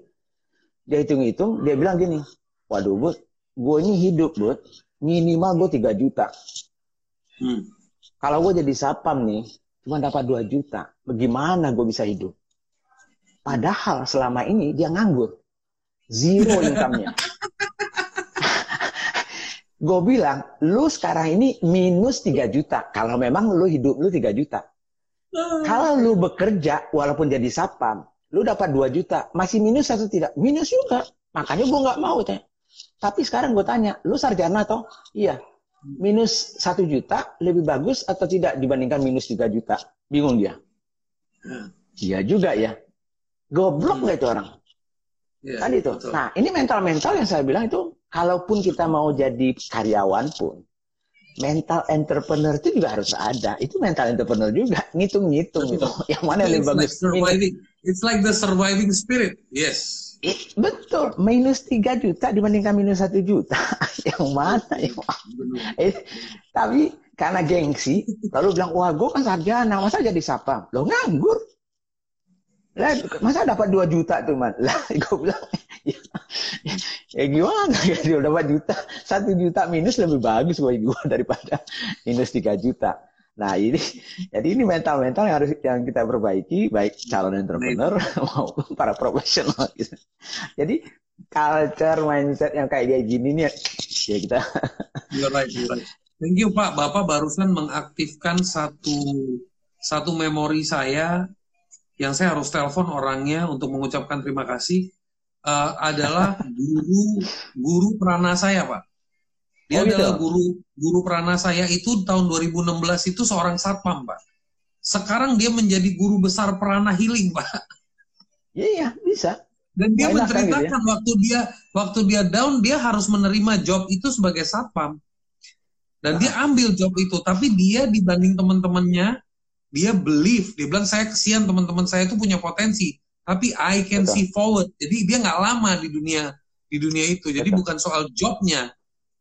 Dia hitung-hitung, dia bilang gini, waduh bud, gue ini hidup bud, minimal gue 3 juta. Hmm. Kalau gue jadi satpam nih, cuma dapat 2 juta, bagaimana gue bisa hidup? Padahal selama ini dia nganggur. Zero income-nya. [LAUGHS] gue bilang, lu sekarang ini minus 3 juta. Kalau memang lu hidup lu 3 juta. Hmm. Kalau lu bekerja, walaupun jadi sapam, lu dapat 2 juta. Masih minus atau tidak? Minus juga. Makanya gue nggak mau. Teh. Tapi sekarang gue tanya, lu sarjana toh? Iya. Minus 1 juta lebih bagus atau tidak dibandingkan minus 3 juta? Bingung dia. Hmm. Iya juga ya. Goblok nggak itu orang? Ya, kan itu. Betul. Nah, ini mental-mental yang saya bilang itu kalaupun kita mau jadi karyawan pun, mental entrepreneur itu juga harus ada. Itu mental entrepreneur juga, ngitung-ngitung gitu. Yang mana yang lebih bagus? Like It's like the surviving spirit. Yes. Betul, minus 3 juta dibandingkan minus 1 juta. [LAUGHS] yang mana? Yang... eh, tapi karena gengsi, lalu bilang, wah gue kan sarjana, masa jadi siapa? Lo nganggur. Lah masa dapat 2 juta tuh man lah [LAUGHS] gue bilang ya, ya gimana? Ya [LAUGHS] dia dapat juta satu juta minus lebih bagus buat gue [LAUGHS] daripada minus 3 juta. Nah ini jadi ini mental mental yang harus yang kita perbaiki baik calon entrepreneur maupun para profesional. Gitu. jadi culture mindset yang kayak kayak gini nih ya kita you're right, you're right. thank you pak. Bapak barusan mengaktifkan satu satu memori saya yang saya harus telepon orangnya untuk mengucapkan terima kasih uh, adalah guru guru perana saya pak. Dia oh, gitu? adalah guru guru perana saya itu tahun 2016 itu seorang satpam pak. Sekarang dia menjadi guru besar perana healing pak. Iya iya bisa. Dan dia menceritakan gitu ya? waktu dia waktu dia down dia harus menerima job itu sebagai satpam. Dan nah. dia ambil job itu, tapi dia dibanding teman-temannya dia believe dia bilang saya kesian teman-teman saya itu punya potensi tapi I can Betul. see forward jadi dia nggak lama di dunia di dunia itu jadi Betul. bukan soal jobnya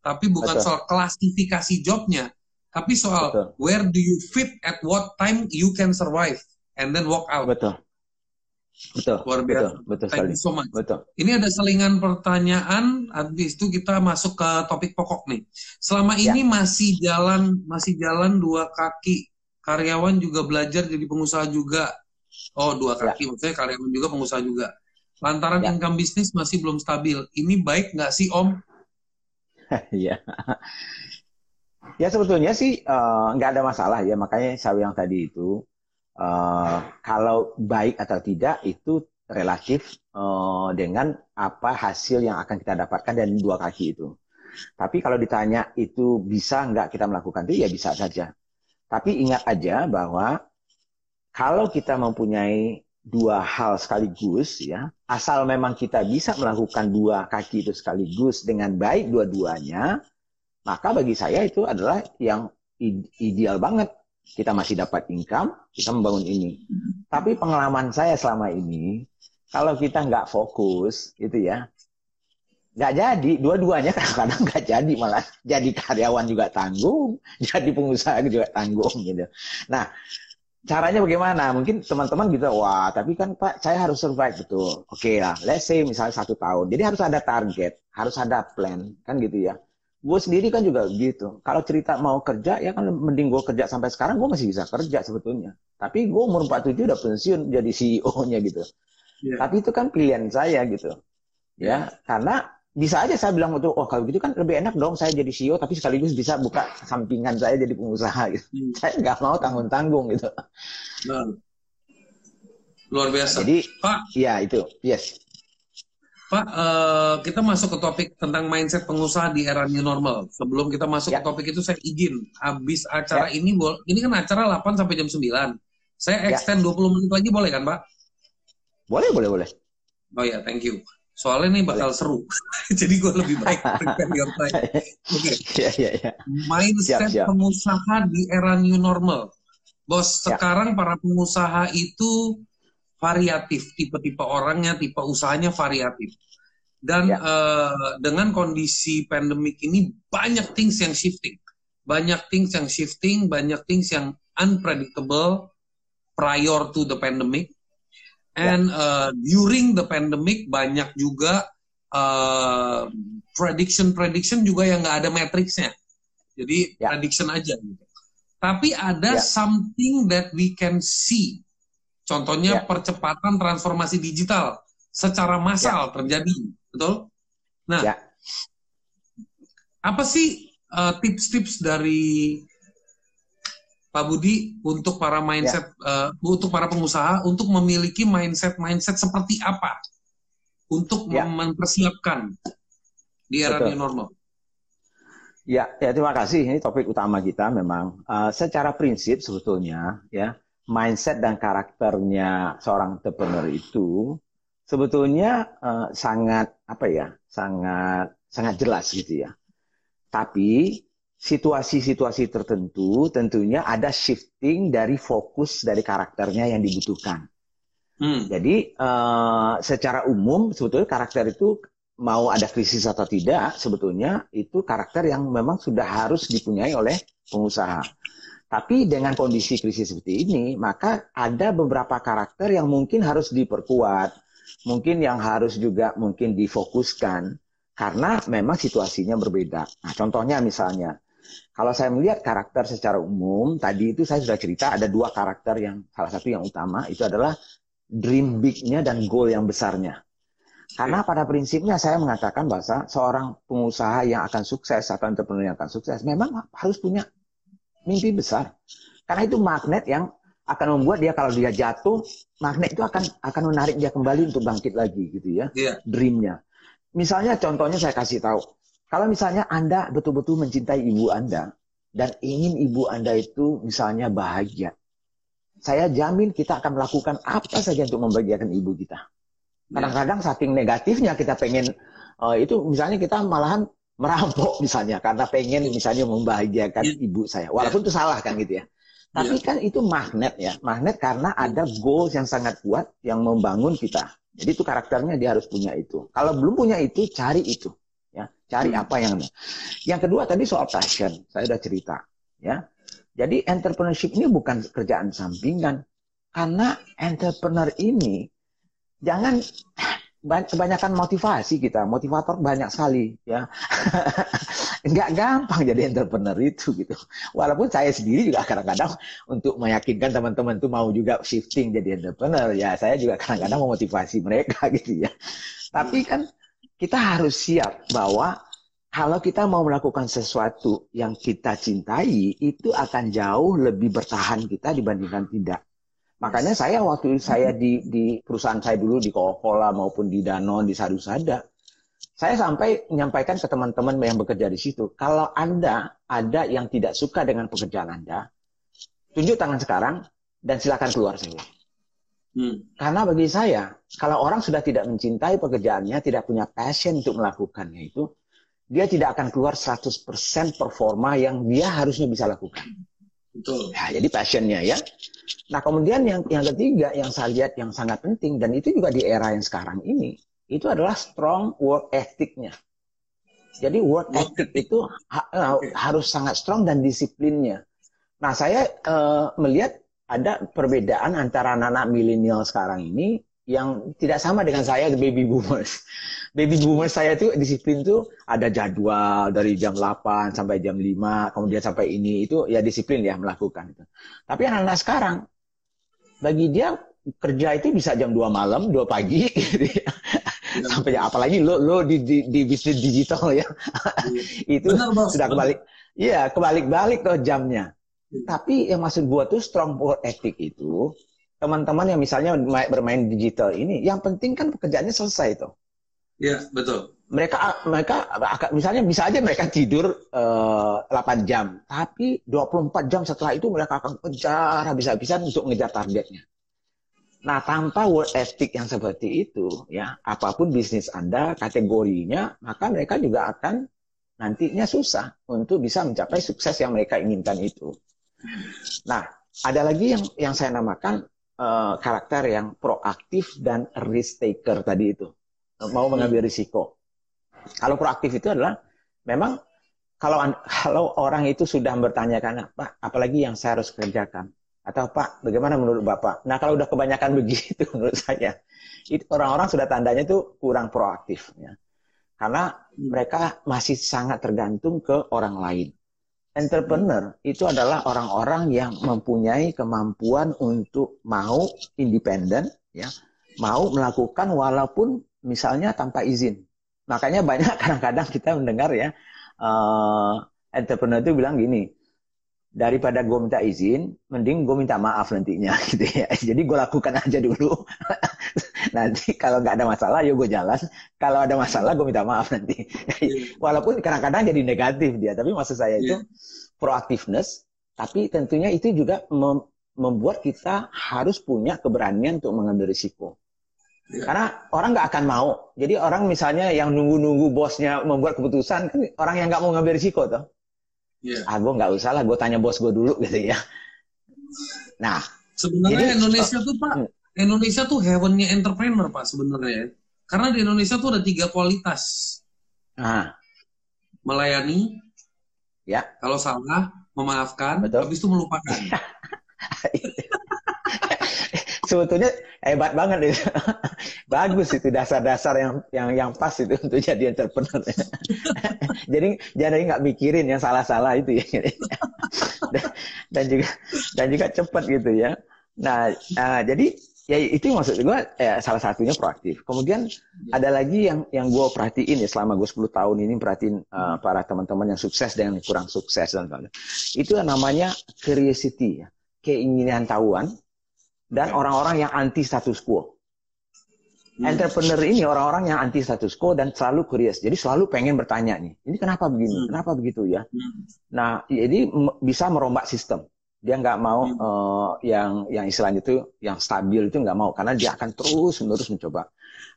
tapi bukan Betul. soal klasifikasi jobnya tapi soal Betul. where do you fit at what time you can survive and then walk out Betul. Betul. Luar biasa. Betul, betul Thank sekali. you so much. Betul. Ini ada selingan pertanyaan, habis itu kita masuk ke topik pokok nih. Selama ya. ini masih jalan masih jalan dua kaki karyawan juga belajar jadi pengusaha juga. Oh, dua ya. kaki, ya. maksudnya karyawan juga pengusaha juga. Lantaran ya. income bisnis masih belum stabil. Ini baik nggak sih, Om? Iya. [LAUGHS] ya sebetulnya sih uh, nggak ada masalah ya. Makanya saya yang tadi itu, uh, kalau baik atau tidak itu relatif uh, dengan apa hasil yang akan kita dapatkan dari dua kaki itu. Tapi kalau ditanya itu bisa nggak kita melakukan itu, ya bisa saja. Tapi ingat aja bahwa kalau kita mempunyai dua hal sekaligus ya, asal memang kita bisa melakukan dua kaki itu sekaligus dengan baik dua-duanya, maka bagi saya itu adalah yang ideal banget. Kita masih dapat income, kita membangun ini. Tapi pengalaman saya selama ini, kalau kita nggak fokus, itu ya, nggak jadi dua-duanya kadang-kadang nggak jadi malah jadi karyawan juga tanggung [LAUGHS] jadi pengusaha juga tanggung gitu. Nah caranya bagaimana? Mungkin teman-teman gitu wah tapi kan pak saya harus survive. Betul. Oke okay lah let's say misalnya satu tahun. Jadi harus ada target harus ada plan kan gitu ya. Gue sendiri kan juga gitu. Kalau cerita mau kerja ya kan mending gue kerja sampai sekarang gue masih bisa kerja sebetulnya. Tapi gue umur 47 udah pensiun jadi CEO-nya gitu. Yeah. tapi itu kan pilihan saya gitu. Ya karena bisa aja saya bilang untuk oh kalau gitu kan lebih enak dong saya jadi CEO tapi sekaligus bisa buka sampingan saya jadi pengusaha [LAUGHS] gitu. Hmm. Saya nggak mau tanggung tanggung gitu. Nah. Luar biasa. Jadi Pak, ya itu yes. Pak, uh, kita masuk ke topik tentang mindset pengusaha di era new normal. Sebelum kita masuk ya. ke topik itu saya izin habis acara ya. ini ini kan acara 8 sampai jam 9. Saya ya. extend ya. 20 menit lagi boleh kan, Pak? Boleh, boleh, boleh. Oh ya, thank you. Soalnya ini bakal seru. [LAUGHS] Jadi gue lebih baik prepare your time. Oke. Okay. Yeah, yeah, yeah. Mindset siap, siap. pengusaha di era new normal. Bos, ya. sekarang para pengusaha itu variatif. Tipe-tipe orangnya, tipe usahanya variatif. Dan ya. uh, dengan kondisi pandemik ini banyak things yang shifting. Banyak things yang shifting, banyak things yang unpredictable prior to the pandemic And uh, during the pandemic banyak juga uh, prediction prediction juga yang nggak ada matriksnya. Jadi yeah. prediction aja gitu. Tapi ada yeah. something that we can see. Contohnya yeah. percepatan transformasi digital secara massal yeah. terjadi, betul? Nah, yeah. apa sih uh, tips-tips uh, dari Pak Budi untuk para mindset ya. uh, untuk para pengusaha untuk memiliki mindset mindset seperti apa untuk ya. mempersiapkan di era new normal. Ya, ya terima kasih. Ini topik utama kita memang. Uh, secara prinsip sebetulnya ya mindset dan karakternya seorang entrepreneur itu sebetulnya uh, sangat apa ya sangat sangat jelas gitu ya. Tapi situasi-situasi tertentu tentunya ada shifting dari fokus dari karakternya yang dibutuhkan. Hmm. Jadi uh, secara umum sebetulnya karakter itu mau ada krisis atau tidak sebetulnya itu karakter yang memang sudah harus dipunyai oleh pengusaha. Tapi dengan kondisi krisis seperti ini, maka ada beberapa karakter yang mungkin harus diperkuat, mungkin yang harus juga mungkin difokuskan, karena memang situasinya berbeda. Nah, contohnya misalnya, kalau saya melihat karakter secara umum, tadi itu saya sudah cerita ada dua karakter yang salah satu yang utama itu adalah dream big-nya dan goal yang besarnya. Karena pada prinsipnya saya mengatakan bahwa seorang pengusaha yang akan sukses atau entrepreneur yang akan sukses memang harus punya mimpi besar. Karena itu magnet yang akan membuat dia kalau dia jatuh, magnet itu akan akan menarik dia kembali untuk bangkit lagi gitu ya. Yeah. Dreamnya. Misalnya contohnya saya kasih tahu. Kalau misalnya Anda betul-betul mencintai ibu Anda dan ingin ibu Anda itu misalnya bahagia. Saya jamin kita akan melakukan apa saja untuk membahagiakan ibu kita. Ya. Kadang-kadang saking negatifnya kita pengen uh, itu misalnya kita malahan merampok misalnya karena pengen misalnya membahagiakan yeah. ibu saya. Walaupun yeah. itu salah kan gitu ya. Tapi yeah. kan itu magnet ya. Magnet karena ada goals yang sangat kuat yang membangun kita. Jadi itu karakternya dia harus punya itu. Kalau belum punya itu, cari itu. Ya, cari hmm. apa yang Yang kedua tadi soal passion, saya sudah cerita. Ya, jadi entrepreneurship ini bukan kerjaan sampingan. Karena entrepreneur ini jangan [CLEARS THROAT] kebanyakan motivasi kita, motivator banyak sekali ya. [LAUGHS] Enggak gampang jadi entrepreneur itu gitu. Walaupun saya sendiri juga kadang-kadang untuk meyakinkan teman-teman tuh mau juga shifting jadi entrepreneur ya, saya juga kadang-kadang memotivasi mereka [LAUGHS] gitu ya. Tapi kan kita harus siap bahwa kalau kita mau melakukan sesuatu yang kita cintai, itu akan jauh lebih bertahan kita dibandingkan tidak. Makanya saya waktu saya di, di perusahaan saya dulu di Coca-Cola maupun di Danone, di Sadu Sada, saya sampai menyampaikan ke teman-teman yang bekerja di situ, kalau Anda ada yang tidak suka dengan pekerjaan Anda, tunjuk tangan sekarang dan silakan keluar semua. Hmm. Karena bagi saya, kalau orang sudah tidak mencintai pekerjaannya, tidak punya passion untuk melakukannya itu, dia tidak akan keluar 100% performa yang dia harusnya bisa lakukan. Betul. Ya, jadi passionnya ya. Nah kemudian yang yang ketiga yang saya lihat yang sangat penting dan itu juga di era yang sekarang ini itu adalah strong work ethicnya. Jadi work ethic itu ha okay. harus sangat strong dan disiplinnya. Nah saya uh, melihat ada perbedaan antara anak-anak milenial sekarang ini yang tidak sama dengan saya baby boomers [LAUGHS] baby boomer saya itu disiplin tuh ada jadwal dari jam 8 sampai jam 5, kemudian sampai ini itu ya disiplin ya melakukan itu. Tapi anak-anak sekarang bagi dia kerja itu bisa jam 2 malam, 2 pagi [LAUGHS] gitu ya. Ya. sampai ya, apalagi lo lo di di, di bisnis digital ya. ya. [LAUGHS] itu Benar, sudah kebalik. Iya, kebalik-balik tuh jamnya. Tapi yang maksud gua tuh strong work ethic itu teman-teman yang misalnya bermain digital ini, yang penting kan pekerjaannya selesai tuh. Iya, betul. Mereka mereka misalnya bisa aja mereka tidur uh, eh, 8 jam, tapi 24 jam setelah itu mereka akan kejar habis-habisan untuk mengejar targetnya. Nah, tanpa work ethic yang seperti itu, ya, apa pun bisnis Anda, kategorinya, maka mereka juga akan nantinya susah untuk bisa mencapai sukses yang mereka inginkan itu. Nah, ada lagi yang yang saya namakan uh, karakter yang proaktif dan risk taker tadi itu mau mengambil risiko. Kalau proaktif itu adalah memang kalau [LAUGHS] kalau orang itu sudah bertanyakan Pak, apalagi yang saya harus kerjakan atau Pak, bagaimana menurut Bapak? Nah kalau udah kebanyakan [LAUGHS] begitu menurut saya, itu orang-orang sudah tandanya itu kurang proaktif ya. Karena mereka masih sangat tergantung ke orang lain. Entrepreneur itu adalah orang-orang yang mempunyai kemampuan untuk mau independen, ya, mau melakukan walaupun misalnya tanpa izin. Makanya banyak [LAUGHS] kadang-kadang kita mendengar ya, uh, entrepreneur itu bilang gini, daripada gue minta izin, mending gue minta maaf nantinya [LAUGHS] gitu ya. Jadi gue lakukan aja dulu. [LAUGHS] nanti kalau nggak ada masalah, ya gue jalan. Kalau ada masalah, gue minta maaf nanti. Iya. Walaupun kadang-kadang jadi negatif dia, tapi maksud saya itu yeah. proaktifness. Tapi tentunya itu juga mem membuat kita harus punya keberanian untuk mengambil risiko. Ya. Karena orang nggak akan mau. Jadi orang misalnya yang nunggu-nunggu bosnya membuat keputusan, kan orang yang nggak mau ngambil risiko tuh. Ya. Ah, gue nggak usah lah, gue tanya bos gue dulu gitu ya. Nah, sebenarnya jadi, Indonesia tuh Pak, hmm. Indonesia tuh heavennya entrepreneur Pak sebenarnya. Karena di Indonesia tuh ada tiga kualitas. Ah. Melayani, ya. Kalau salah, memaafkan, Betul. habis itu melupakan. [LAUGHS] Sebetulnya hebat banget itu. [LAUGHS] Bagus itu dasar-dasar yang yang yang pas itu untuk jadi entrepreneur. [LAUGHS] jadi jadi nggak mikirin yang salah-salah itu ya. [LAUGHS] dan, dan juga dan juga cepat gitu ya. Nah, uh, jadi ya itu maksud gue ya, salah satunya proaktif. Kemudian ya. ada lagi yang yang gue perhatiin ya selama gue 10 tahun ini perhatiin uh, para teman-teman yang sukses dan yang kurang sukses dan sebagainya. Itu yang namanya curiosity ya, keinginan tahuan dan orang-orang yang anti status quo. Hmm. Entrepreneur ini orang-orang yang anti status quo dan selalu curious. Jadi selalu pengen bertanya nih, ini kenapa begini, hmm. kenapa begitu ya? Hmm. Nah, jadi bisa merombak sistem. Dia nggak mau uh, yang yang istilahnya itu yang stabil itu nggak mau karena dia akan terus menerus mencoba.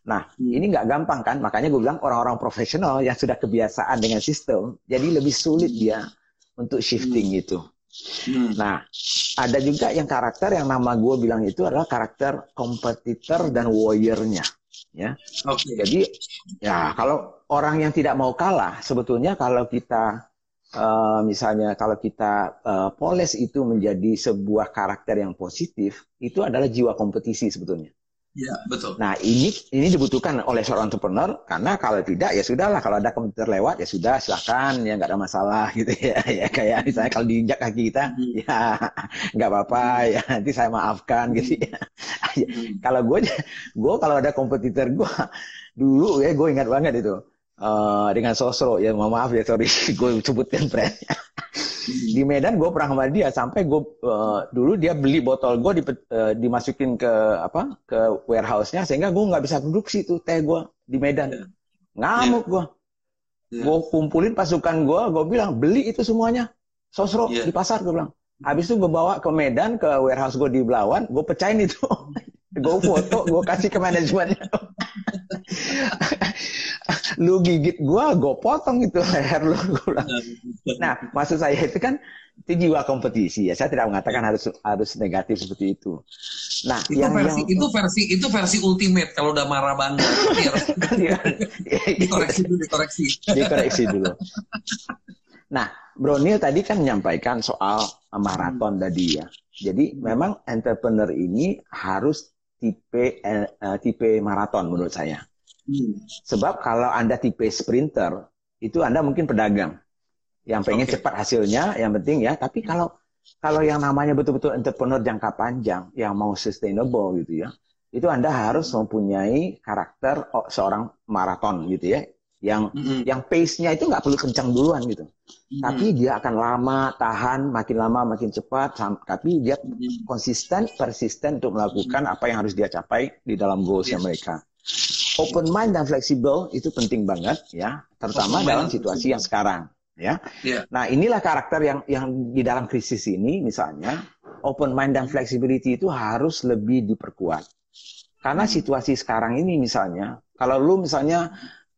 Nah, ini nggak gampang kan? Makanya gue bilang orang-orang profesional yang sudah kebiasaan dengan sistem, jadi lebih sulit dia untuk shifting hmm. Hmm. Nah, ada juga yang karakter yang nama gue bilang itu adalah karakter kompetitor dan warriornya. Ya. Okay. Jadi ya kalau orang yang tidak mau kalah, sebetulnya kalau kita uh, misalnya kalau kita uh, poles itu menjadi sebuah karakter yang positif, itu adalah jiwa kompetisi sebetulnya. Ya, betul. Nah, ini ini dibutuhkan oleh seorang entrepreneur karena kalau tidak ya sudahlah kalau ada komputer lewat ya sudah silakan ya nggak ada masalah [LAUGHS] gitu ya. Ya kayak misalnya kalau diinjak kaki kita hmm. ya nggak apa-apa ya nanti saya maafkan gitu [LAUGHS] ya. Hmm. kalau gue gue kalau ada kompetitor gue [LAUGHS] dulu ya gue ingat banget itu uh, dengan Sosro ya maaf ya sorry. [LAUGHS] Gue sebutkan brandnya di Medan gue pernah sama dia. Sampai gue uh, dulu dia beli botol gue di, uh, dimasukin ke apa ke warehouse-nya sehingga gue nggak bisa produksi tuh teh gue di Medan. Yeah. ngamuk gue yeah. gue kumpulin pasukan gue gue bilang beli itu semuanya. Sosro yeah. di pasar gue bilang. Habis itu gue bawa ke Medan ke warehouse gue di Belawan gue pecahin itu gue foto gue kasih ke manajemennya lu gigit gua, gua potong itu leher lu. Nah, maksud saya itu kan itu jiwa kompetisi ya. Saya tidak mengatakan harus harus negatif seperti itu. Nah, itu yang, versi yang, itu versi itu versi ultimate kalau udah marah banget. Iya. [LAUGHS] dikoreksi dulu, dikoreksi. Dikoreksi dulu. Nah, Bronil tadi kan menyampaikan soal maraton hmm. tadi ya. Jadi memang entrepreneur ini harus tipe uh, tipe maraton menurut saya. Hmm. Sebab kalau Anda tipe sprinter, itu Anda mungkin pedagang yang pengen okay. cepat hasilnya, yang penting ya. Tapi kalau kalau yang namanya betul-betul entrepreneur jangka panjang yang mau sustainable gitu ya, itu Anda harus mempunyai karakter seorang maraton gitu ya, yang mm-hmm. yang pace-nya itu nggak perlu kencang duluan gitu. Mm-hmm. Tapi dia akan lama, tahan, makin lama makin cepat, tapi dia mm-hmm. konsisten, persisten untuk melakukan mm-hmm. apa yang harus dia capai di dalam goals-nya yes. mereka open mind dan fleksibel itu penting banget ya, terutama open dalam situasi yang sekarang ya. Yeah. Nah, inilah karakter yang yang di dalam krisis ini misalnya open mind dan flexibility itu harus lebih diperkuat. Karena situasi sekarang ini misalnya, kalau lu misalnya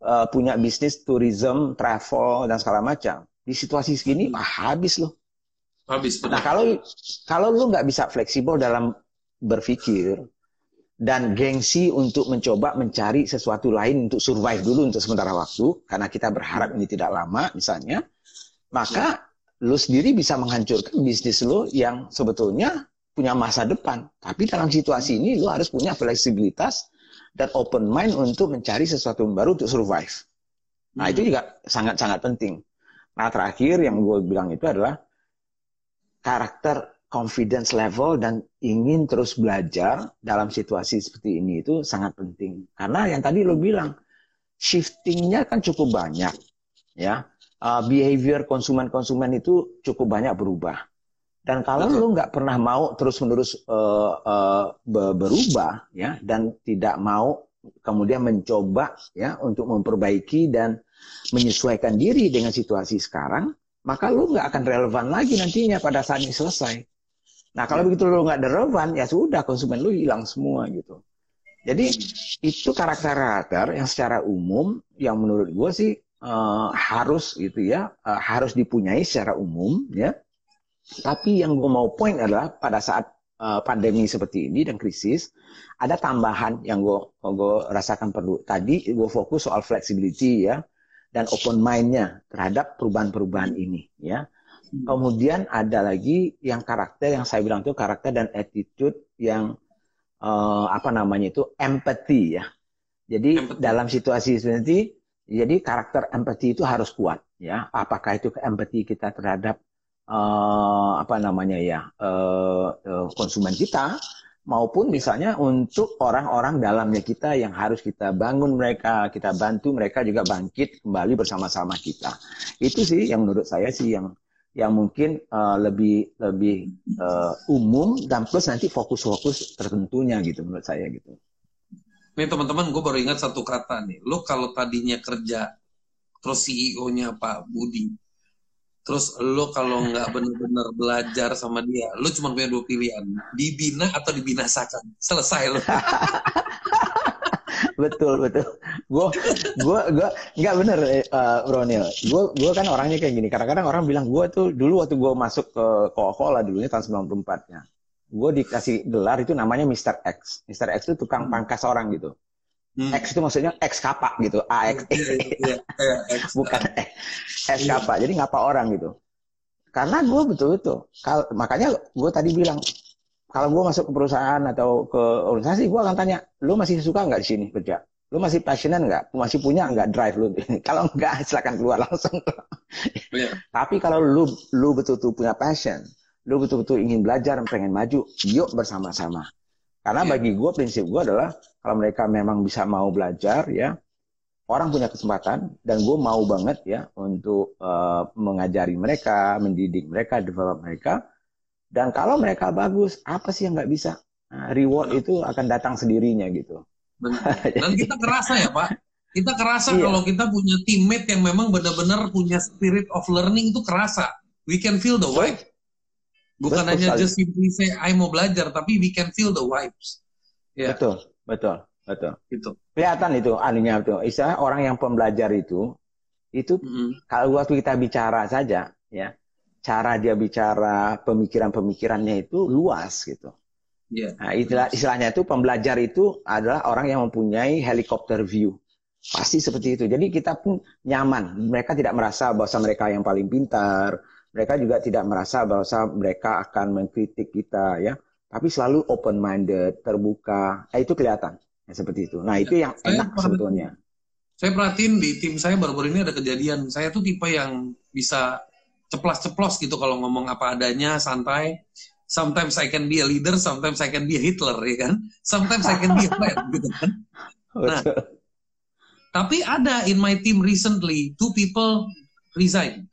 uh, punya bisnis tourism, travel dan segala macam, di situasi segini ah, habis loh. Habis. Betul. Nah, kalau kalau lu nggak bisa fleksibel dalam berpikir, dan gengsi untuk mencoba mencari sesuatu lain untuk survive dulu untuk sementara waktu karena kita berharap ini tidak lama misalnya maka lu sendiri bisa menghancurkan bisnis lu yang sebetulnya punya masa depan tapi dalam situasi ini lu harus punya fleksibilitas dan open mind untuk mencari sesuatu yang baru untuk survive nah itu juga sangat-sangat penting nah terakhir yang gue bilang itu adalah karakter confidence level dan ingin terus belajar dalam situasi seperti ini itu sangat penting. Karena yang tadi lo bilang, shiftingnya kan cukup banyak. ya uh, Behavior konsumen-konsumen itu cukup banyak berubah. Dan kalau Betul. lo nggak pernah mau terus-menerus uh, uh, berubah ya dan tidak mau kemudian mencoba ya untuk memperbaiki dan menyesuaikan diri dengan situasi sekarang, maka lo nggak akan relevan lagi nantinya pada saat ini selesai. Nah kalau begitu lu nggak relevan, ya sudah konsumen lu hilang semua gitu. Jadi itu karakter-karakter yang secara umum yang menurut gue sih uh, harus gitu ya, uh, harus dipunyai secara umum ya. Tapi yang gue mau point adalah pada saat uh, pandemi seperti ini dan krisis, ada tambahan yang gue gue rasakan perlu. Tadi gue fokus soal flexibility ya dan open mind-nya terhadap perubahan-perubahan ini ya. Kemudian ada lagi yang karakter yang saya bilang itu karakter dan attitude yang uh, apa namanya itu empathy ya. Jadi empathy. dalam situasi seperti jadi karakter empathy itu harus kuat ya. Apakah itu empathy kita terhadap uh, apa namanya ya uh, uh, konsumen kita maupun misalnya untuk orang-orang dalamnya kita yang harus kita bangun mereka, kita bantu mereka juga bangkit kembali bersama-sama kita. Itu sih yang menurut saya sih yang yang mungkin uh, lebih lebih uh, umum dan plus nanti fokus-fokus tertentunya gitu menurut saya gitu. Nih teman-teman, gue baru ingat satu kata nih. Lo kalau tadinya kerja terus CEO-nya Pak Budi, terus lo kalau nggak benar-benar belajar sama dia lo cuma punya dua pilihan dibina atau dibinasakan selesai lo [LAUGHS] betul betul gue gue gue nggak bener uh, Ronil gue gue kan orangnya kayak gini kadang-kadang orang bilang gue tuh dulu waktu gue masuk ke Coca-Cola dulunya tahun 94 nya gue dikasih gelar itu namanya Mr. X Mr. X itu tukang hmm. pangkas orang gitu Hmm. X itu maksudnya X kapak gitu, AX. Yeah, yeah, yeah, Bukan X kapak. Jadi ngapa orang gitu. Karena gue betul-betul. Makanya gue tadi bilang, kalau gue masuk ke perusahaan atau ke organisasi, gue akan tanya, lu masih suka nggak di sini kerja? Lu masih passionate nggak? Masih punya nggak drive lu? [LAUGHS] kalau nggak, silakan keluar langsung. [LAUGHS] Tapi kalau lu lu betul-betul punya passion, lu betul-betul ingin belajar, pengen maju, yuk bersama-sama. Karena yeah. bagi gue prinsip gue adalah kalau mereka memang bisa mau belajar ya orang punya kesempatan dan gue mau banget ya untuk uh, mengajari mereka, mendidik mereka, develop mereka. Dan kalau mereka bagus, apa sih yang nggak bisa? Nah, reward itu akan datang sendirinya gitu. [LAUGHS] Dan kita kerasa ya Pak, kita kerasa iya. kalau kita punya teammate yang memang benar-benar punya spirit of learning itu kerasa. We can feel the vibe. Bukan betul hanya sekali. just simply say I mau belajar, tapi we can feel the vibes. Yeah. Betul, betul, betul. Itu. Kelihatan itu anunya itu. Istilah orang yang pembelajar itu, itu mm -hmm. kalau waktu kita bicara saja, ya, cara dia bicara, pemikiran-pemikirannya itu luas gitu. Yeah. Nah, istilah, istilahnya itu pembelajar itu adalah orang yang mempunyai helikopter view. Pasti seperti itu. Jadi kita pun nyaman. Mereka tidak merasa bahwa mereka yang paling pintar, mereka juga tidak merasa bahwa mereka akan mengkritik kita ya. Tapi selalu open minded terbuka. Eh, itu kelihatan ya, seperti itu. Nah itu yang saya enak sebetulnya. Saya perhatiin di tim saya baru-baru ini ada kejadian. Saya tuh tipe yang bisa ceplas-ceplos gitu kalau ngomong apa adanya santai. Sometimes I can be a leader sometimes I can be a Hitler ya kan? Sometimes I can be a friend [LAUGHS] gitu kan? Nah tapi ada in my team recently two people resign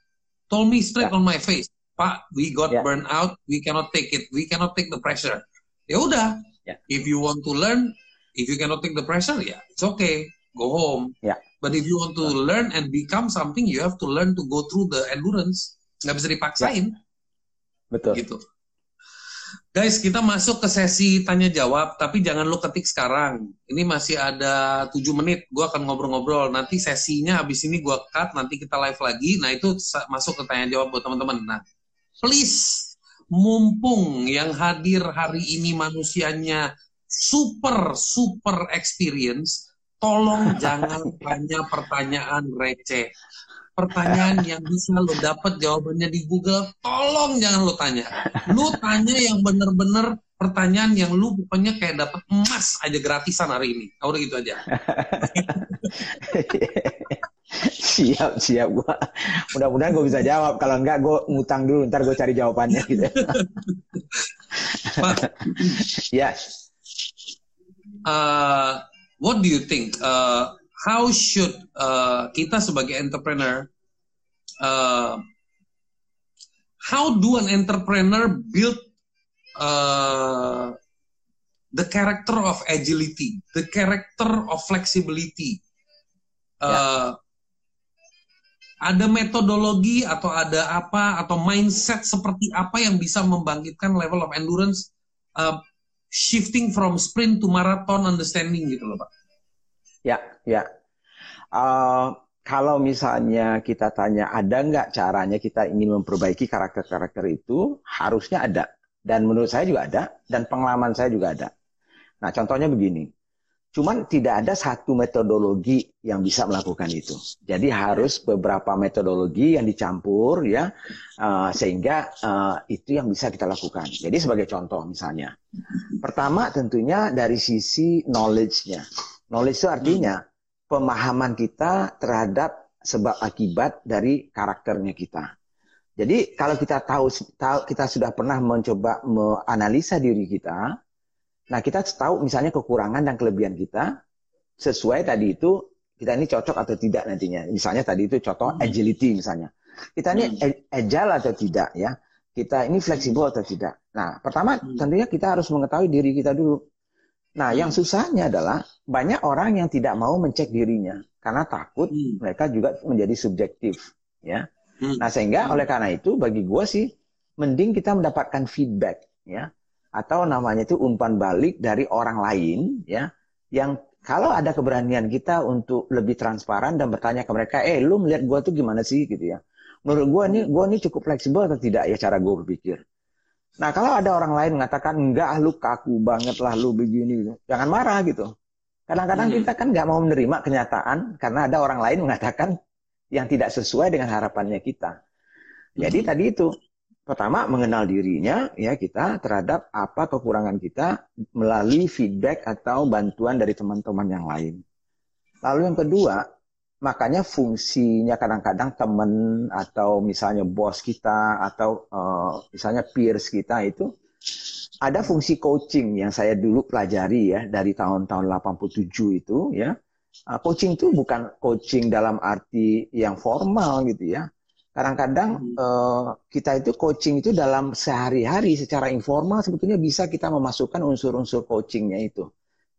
told me straight yeah. on my face, Pak, we got yeah. burned out, we cannot take it, we cannot take the pressure. Ya udah, yeah. if you want to learn, if you cannot take the pressure, ya yeah, it's okay, go home. Yeah. But if you want to yeah. learn and become something, you have to learn to go through the endurance. Nggak bisa dipaksain. Yeah. Betul. Gitu. Guys, kita masuk ke sesi tanya jawab, tapi jangan lu ketik sekarang. Ini masih ada 7 menit, gue akan ngobrol-ngobrol. Nanti sesinya habis ini gue cut, nanti kita live lagi. Nah itu masuk ke tanya jawab buat teman-teman. Nah, please, mumpung yang hadir hari ini manusianya super, super experience, tolong [LAUGHS] jangan tanya pertanyaan receh pertanyaan yang bisa lo dapat jawabannya di Google, tolong jangan lo tanya. Lo tanya yang bener-bener pertanyaan yang lu pokoknya kayak dapat emas aja gratisan hari ini. Udah gitu aja. [LAUGHS] siap, siap gua. Mudah-mudahan gue bisa jawab. Kalau enggak gue ngutang dulu, ntar gue cari jawabannya gitu. [LAUGHS] yes. Uh, what do you think? Uh, how should uh, kita sebagai entrepreneur uh, how do an entrepreneur build uh, the character of agility, the character of flexibility? Uh, yeah. Ada metodologi atau ada apa atau mindset seperti apa yang bisa membangkitkan level of endurance uh, shifting from sprint to marathon understanding gitu loh pak? Ya, ya. Uh, kalau misalnya kita tanya ada nggak caranya kita ingin memperbaiki karakter-karakter itu, harusnya ada. Dan menurut saya juga ada, dan pengalaman saya juga ada. Nah, contohnya begini. Cuman tidak ada satu metodologi yang bisa melakukan itu. Jadi harus beberapa metodologi yang dicampur ya uh, sehingga uh, itu yang bisa kita lakukan. Jadi sebagai contoh misalnya, pertama tentunya dari sisi knowledge-nya. Knowledge itu artinya pemahaman kita terhadap sebab akibat dari karakternya kita. Jadi kalau kita tahu, tahu kita sudah pernah mencoba menganalisa diri kita, Nah, kita tahu misalnya kekurangan dan kelebihan kita sesuai tadi itu kita ini cocok atau tidak nantinya. Misalnya tadi itu contoh hmm. agility misalnya. Kita ini hmm. agile atau tidak ya. Kita ini fleksibel atau tidak. Nah, pertama hmm. tentunya kita harus mengetahui diri kita dulu. Nah, yang susahnya adalah banyak orang yang tidak mau mencek dirinya karena takut mereka juga menjadi subjektif ya. Nah, sehingga oleh karena itu bagi gue sih mending kita mendapatkan feedback ya. Atau namanya itu umpan balik dari orang lain ya yang kalau ada keberanian kita untuk lebih transparan dan bertanya ke mereka, eh lu melihat gua tuh gimana sih? gitu ya. Menurut gua ini gua ini cukup fleksibel atau tidak ya cara gua berpikir. Nah kalau ada orang lain mengatakan enggak lu kaku banget lah lu begini, gitu. jangan marah gitu. Kadang-kadang hmm. kita kan nggak mau menerima kenyataan karena ada orang lain mengatakan yang tidak sesuai dengan harapannya kita. Jadi hmm. tadi itu pertama mengenal dirinya ya kita terhadap apa kekurangan kita melalui feedback atau bantuan dari teman-teman yang lain. Lalu yang kedua, makanya fungsinya kadang-kadang teman atau misalnya bos kita atau uh, misalnya peers kita itu ada fungsi coaching yang saya dulu pelajari ya dari tahun-tahun 87 itu ya. Uh, coaching itu bukan coaching dalam arti yang formal gitu ya Kadang-kadang uh, kita itu coaching itu dalam sehari-hari secara informal sebetulnya bisa kita memasukkan unsur-unsur coachingnya itu.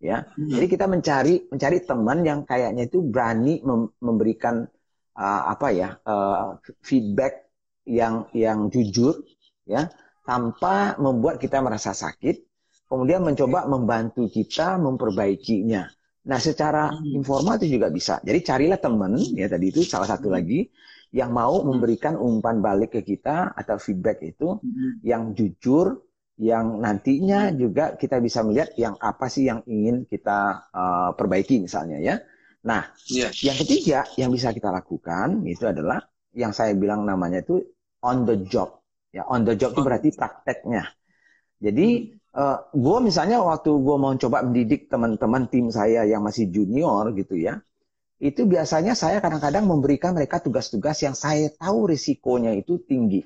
Ya, hmm. jadi kita mencari mencari teman yang kayaknya itu berani mem memberikan uh, apa ya uh, feedback yang yang jujur, ya, tanpa membuat kita merasa sakit, kemudian mencoba membantu kita memperbaikinya. Nah, secara hmm. informal itu juga bisa. Jadi carilah teman, ya tadi itu salah satu hmm. lagi yang mau memberikan umpan balik ke kita atau feedback itu yang jujur, yang nantinya juga kita bisa melihat yang apa sih yang ingin kita uh, perbaiki misalnya ya. Nah, yeah. yang ketiga yang bisa kita lakukan itu adalah yang saya bilang namanya itu on the job. Ya, on the job itu berarti prakteknya. Jadi hmm. uh, gue misalnya waktu gue mau coba mendidik teman-teman tim saya yang masih junior gitu ya, itu biasanya saya kadang-kadang memberikan mereka tugas-tugas yang saya tahu risikonya itu tinggi.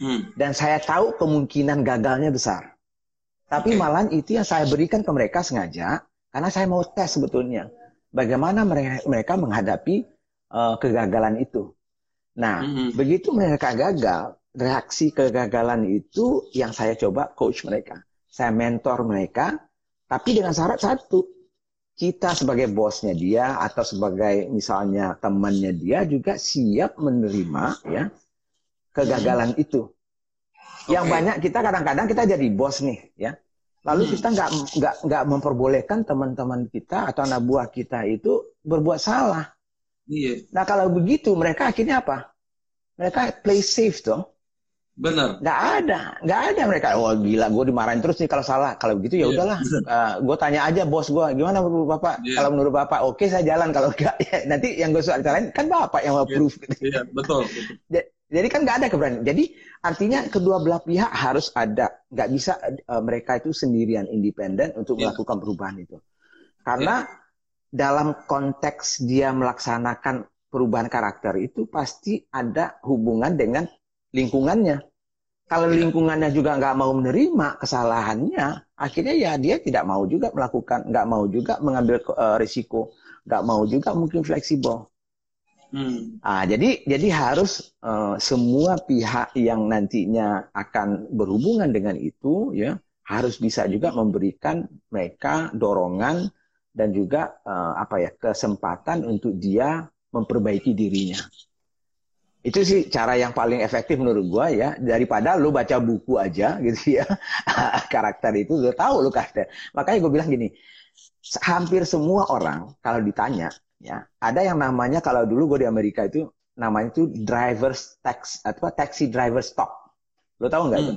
Hmm. Dan saya tahu kemungkinan gagalnya besar. Tapi okay. malah itu yang saya berikan ke mereka sengaja karena saya mau tes sebetulnya bagaimana mereka, mereka menghadapi uh, kegagalan itu. Nah, hmm. begitu mereka gagal, reaksi kegagalan itu yang saya coba coach mereka. Saya mentor mereka, tapi dengan syarat satu, kita sebagai bosnya dia atau sebagai misalnya temannya dia juga siap menerima ya kegagalan hmm. itu. Yang banyak kita kadang-kadang kita jadi bos nih ya. Lalu hmm. kita nggak nggak nggak memperbolehkan teman-teman kita atau anak buah kita itu berbuat salah. Iya. Nah kalau begitu mereka akhirnya apa? Mereka play safe dong. Benar. Nggak ada, nggak ada mereka. Wah oh, gila, gue dimarahin terus nih kalau salah. Kalau begitu ya iya, udahlah. Yeah. Uh, gue tanya aja bos gue, gimana menurut bapak? Yeah. Kalau menurut bapak, oke okay, saya jalan. Kalau enggak, [LAUGHS] ya, nanti yang gue soal lain kan bapak yang approve. Iya, yeah. yeah, betul. [LAUGHS] Jadi kan nggak ada keberanian. Jadi artinya kedua belah pihak harus ada. Nggak bisa uh, mereka itu sendirian independen untuk yeah. melakukan perubahan itu. Karena yeah. dalam konteks dia melaksanakan perubahan karakter itu pasti ada hubungan dengan lingkungannya. Kalau ya. lingkungannya juga nggak mau menerima kesalahannya, akhirnya ya dia tidak mau juga melakukan, nggak mau juga mengambil uh, risiko, nggak mau juga mungkin fleksibel. Hmm. Ah, jadi jadi harus uh, semua pihak yang nantinya akan berhubungan dengan itu ya harus bisa juga memberikan mereka dorongan dan juga uh, apa ya kesempatan untuk dia memperbaiki dirinya. Itu sih cara yang paling efektif menurut gua ya daripada lu baca buku aja [LAUGHS] gitu ya [LAUGHS] karakter itu lu tahu lu karakter. Makanya gue bilang gini, hampir semua orang kalau ditanya ya ada yang namanya kalau dulu gue di Amerika itu namanya itu driver's tax atau taxi driver stock. Lo tahu nggak hmm. itu?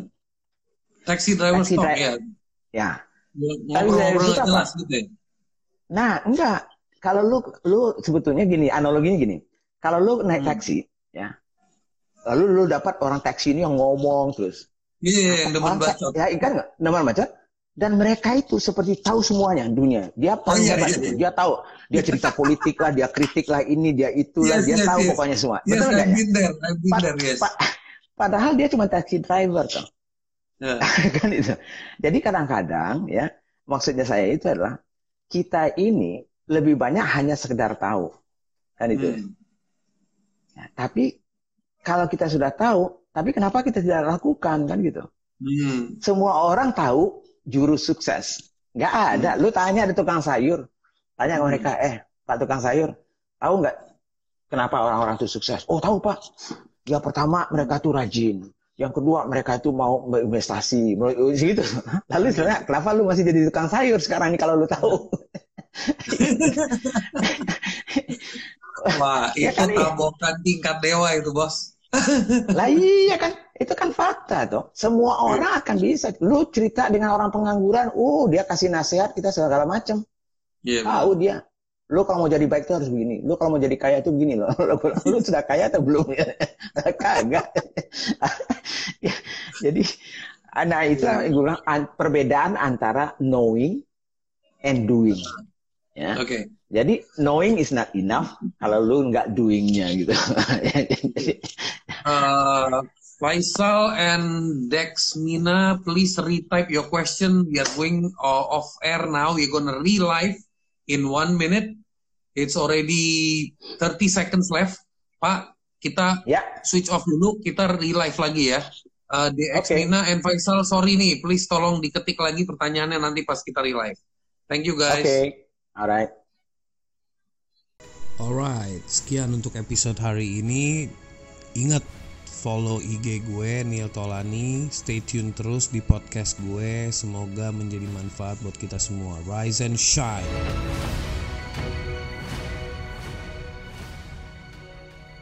Taxi driver taxi stock dri ya. Ya. Driver stock apa? Gitu ya? Nah, enggak. Kalau lu lu sebetulnya gini, analoginya gini. Kalau lu naik Hmm. taksi, ya. Lalu lu dapat orang taksi ini yang ngomong terus. Iya, yeah, yang demen Orang ta- bacot. Ya, kan enggak? Demen bacot. Dan mereka itu seperti tahu semuanya dunia. Dia paling iya, hebat iya, itu. iya. Dia tahu. Dia cerita [LAUGHS] politik lah, dia kritik lah ini, dia itulah, Yes, dia yes, tahu yes. pokoknya semua. Yes, Betul enggak I've ya? Pa- yes. pa- padahal dia cuma taxi driver. Ya. [LAUGHS] kan itu. Jadi kadang-kadang ya, maksudnya saya itu adalah kita ini lebih banyak hanya sekedar tahu. Kan itu. Hmm. Ya, tapi kalau kita sudah tahu, tapi kenapa kita tidak lakukan kan gitu? Hmm. Semua orang tahu jurus sukses. Nggak ada. Lu tanya ada tukang sayur, tanya ke Hmm. mereka, eh Pak tukang sayur, tahu nggak kenapa orang-orang itu sukses? Oh tahu Pak. Yang pertama mereka tuh rajin. Yang kedua mereka itu mau berinvestasi, gitu. [LAUGHS] Lalu sebenarnya kenapa lu masih jadi tukang sayur sekarang ini kalau lu tahu? [LAUGHS] Wah, [LAUGHS] Ya itu kan, tabokan tingkat dewa itu, bos. [LAUGHS] Lah iya kan, itu kan fakta toh. Semua orang akan bisa. Lu cerita dengan orang pengangguran, oh dia kasih nasihat kita segala macam. Iya, Tahu dia. Lu kalau mau jadi baik tuh harus begini. Lu kalau mau jadi kaya tuh begini loh. [LAUGHS] Lu sudah kaya atau belum? [LAUGHS] Kagak. Ya, jadi, nah itu Iya. gue bilang an- perbedaan antara knowing and doing. Ya. Oke. Jadi knowing is not enough kalau lu nggak doingnya gitu. Uh, Faisal and Dexmina, please retype your question. We are going uh, off air now. We're gonna relive in one minute. It's already 30 seconds left. Pak, kita ya, switch off dulu. Kita relive lagi ya. Uh, Oke. Dexmina and Faisal, sorry nih. Please tolong diketik lagi pertanyaannya nanti pas kita relive. Thank you oke, guys. alright. Alright, sekian untuk episode hari ini. Ingat follow IG gue Neil Tolani. Stay tune terus di podcast gue. Semoga menjadi manfaat buat kita semua. Rise and shine.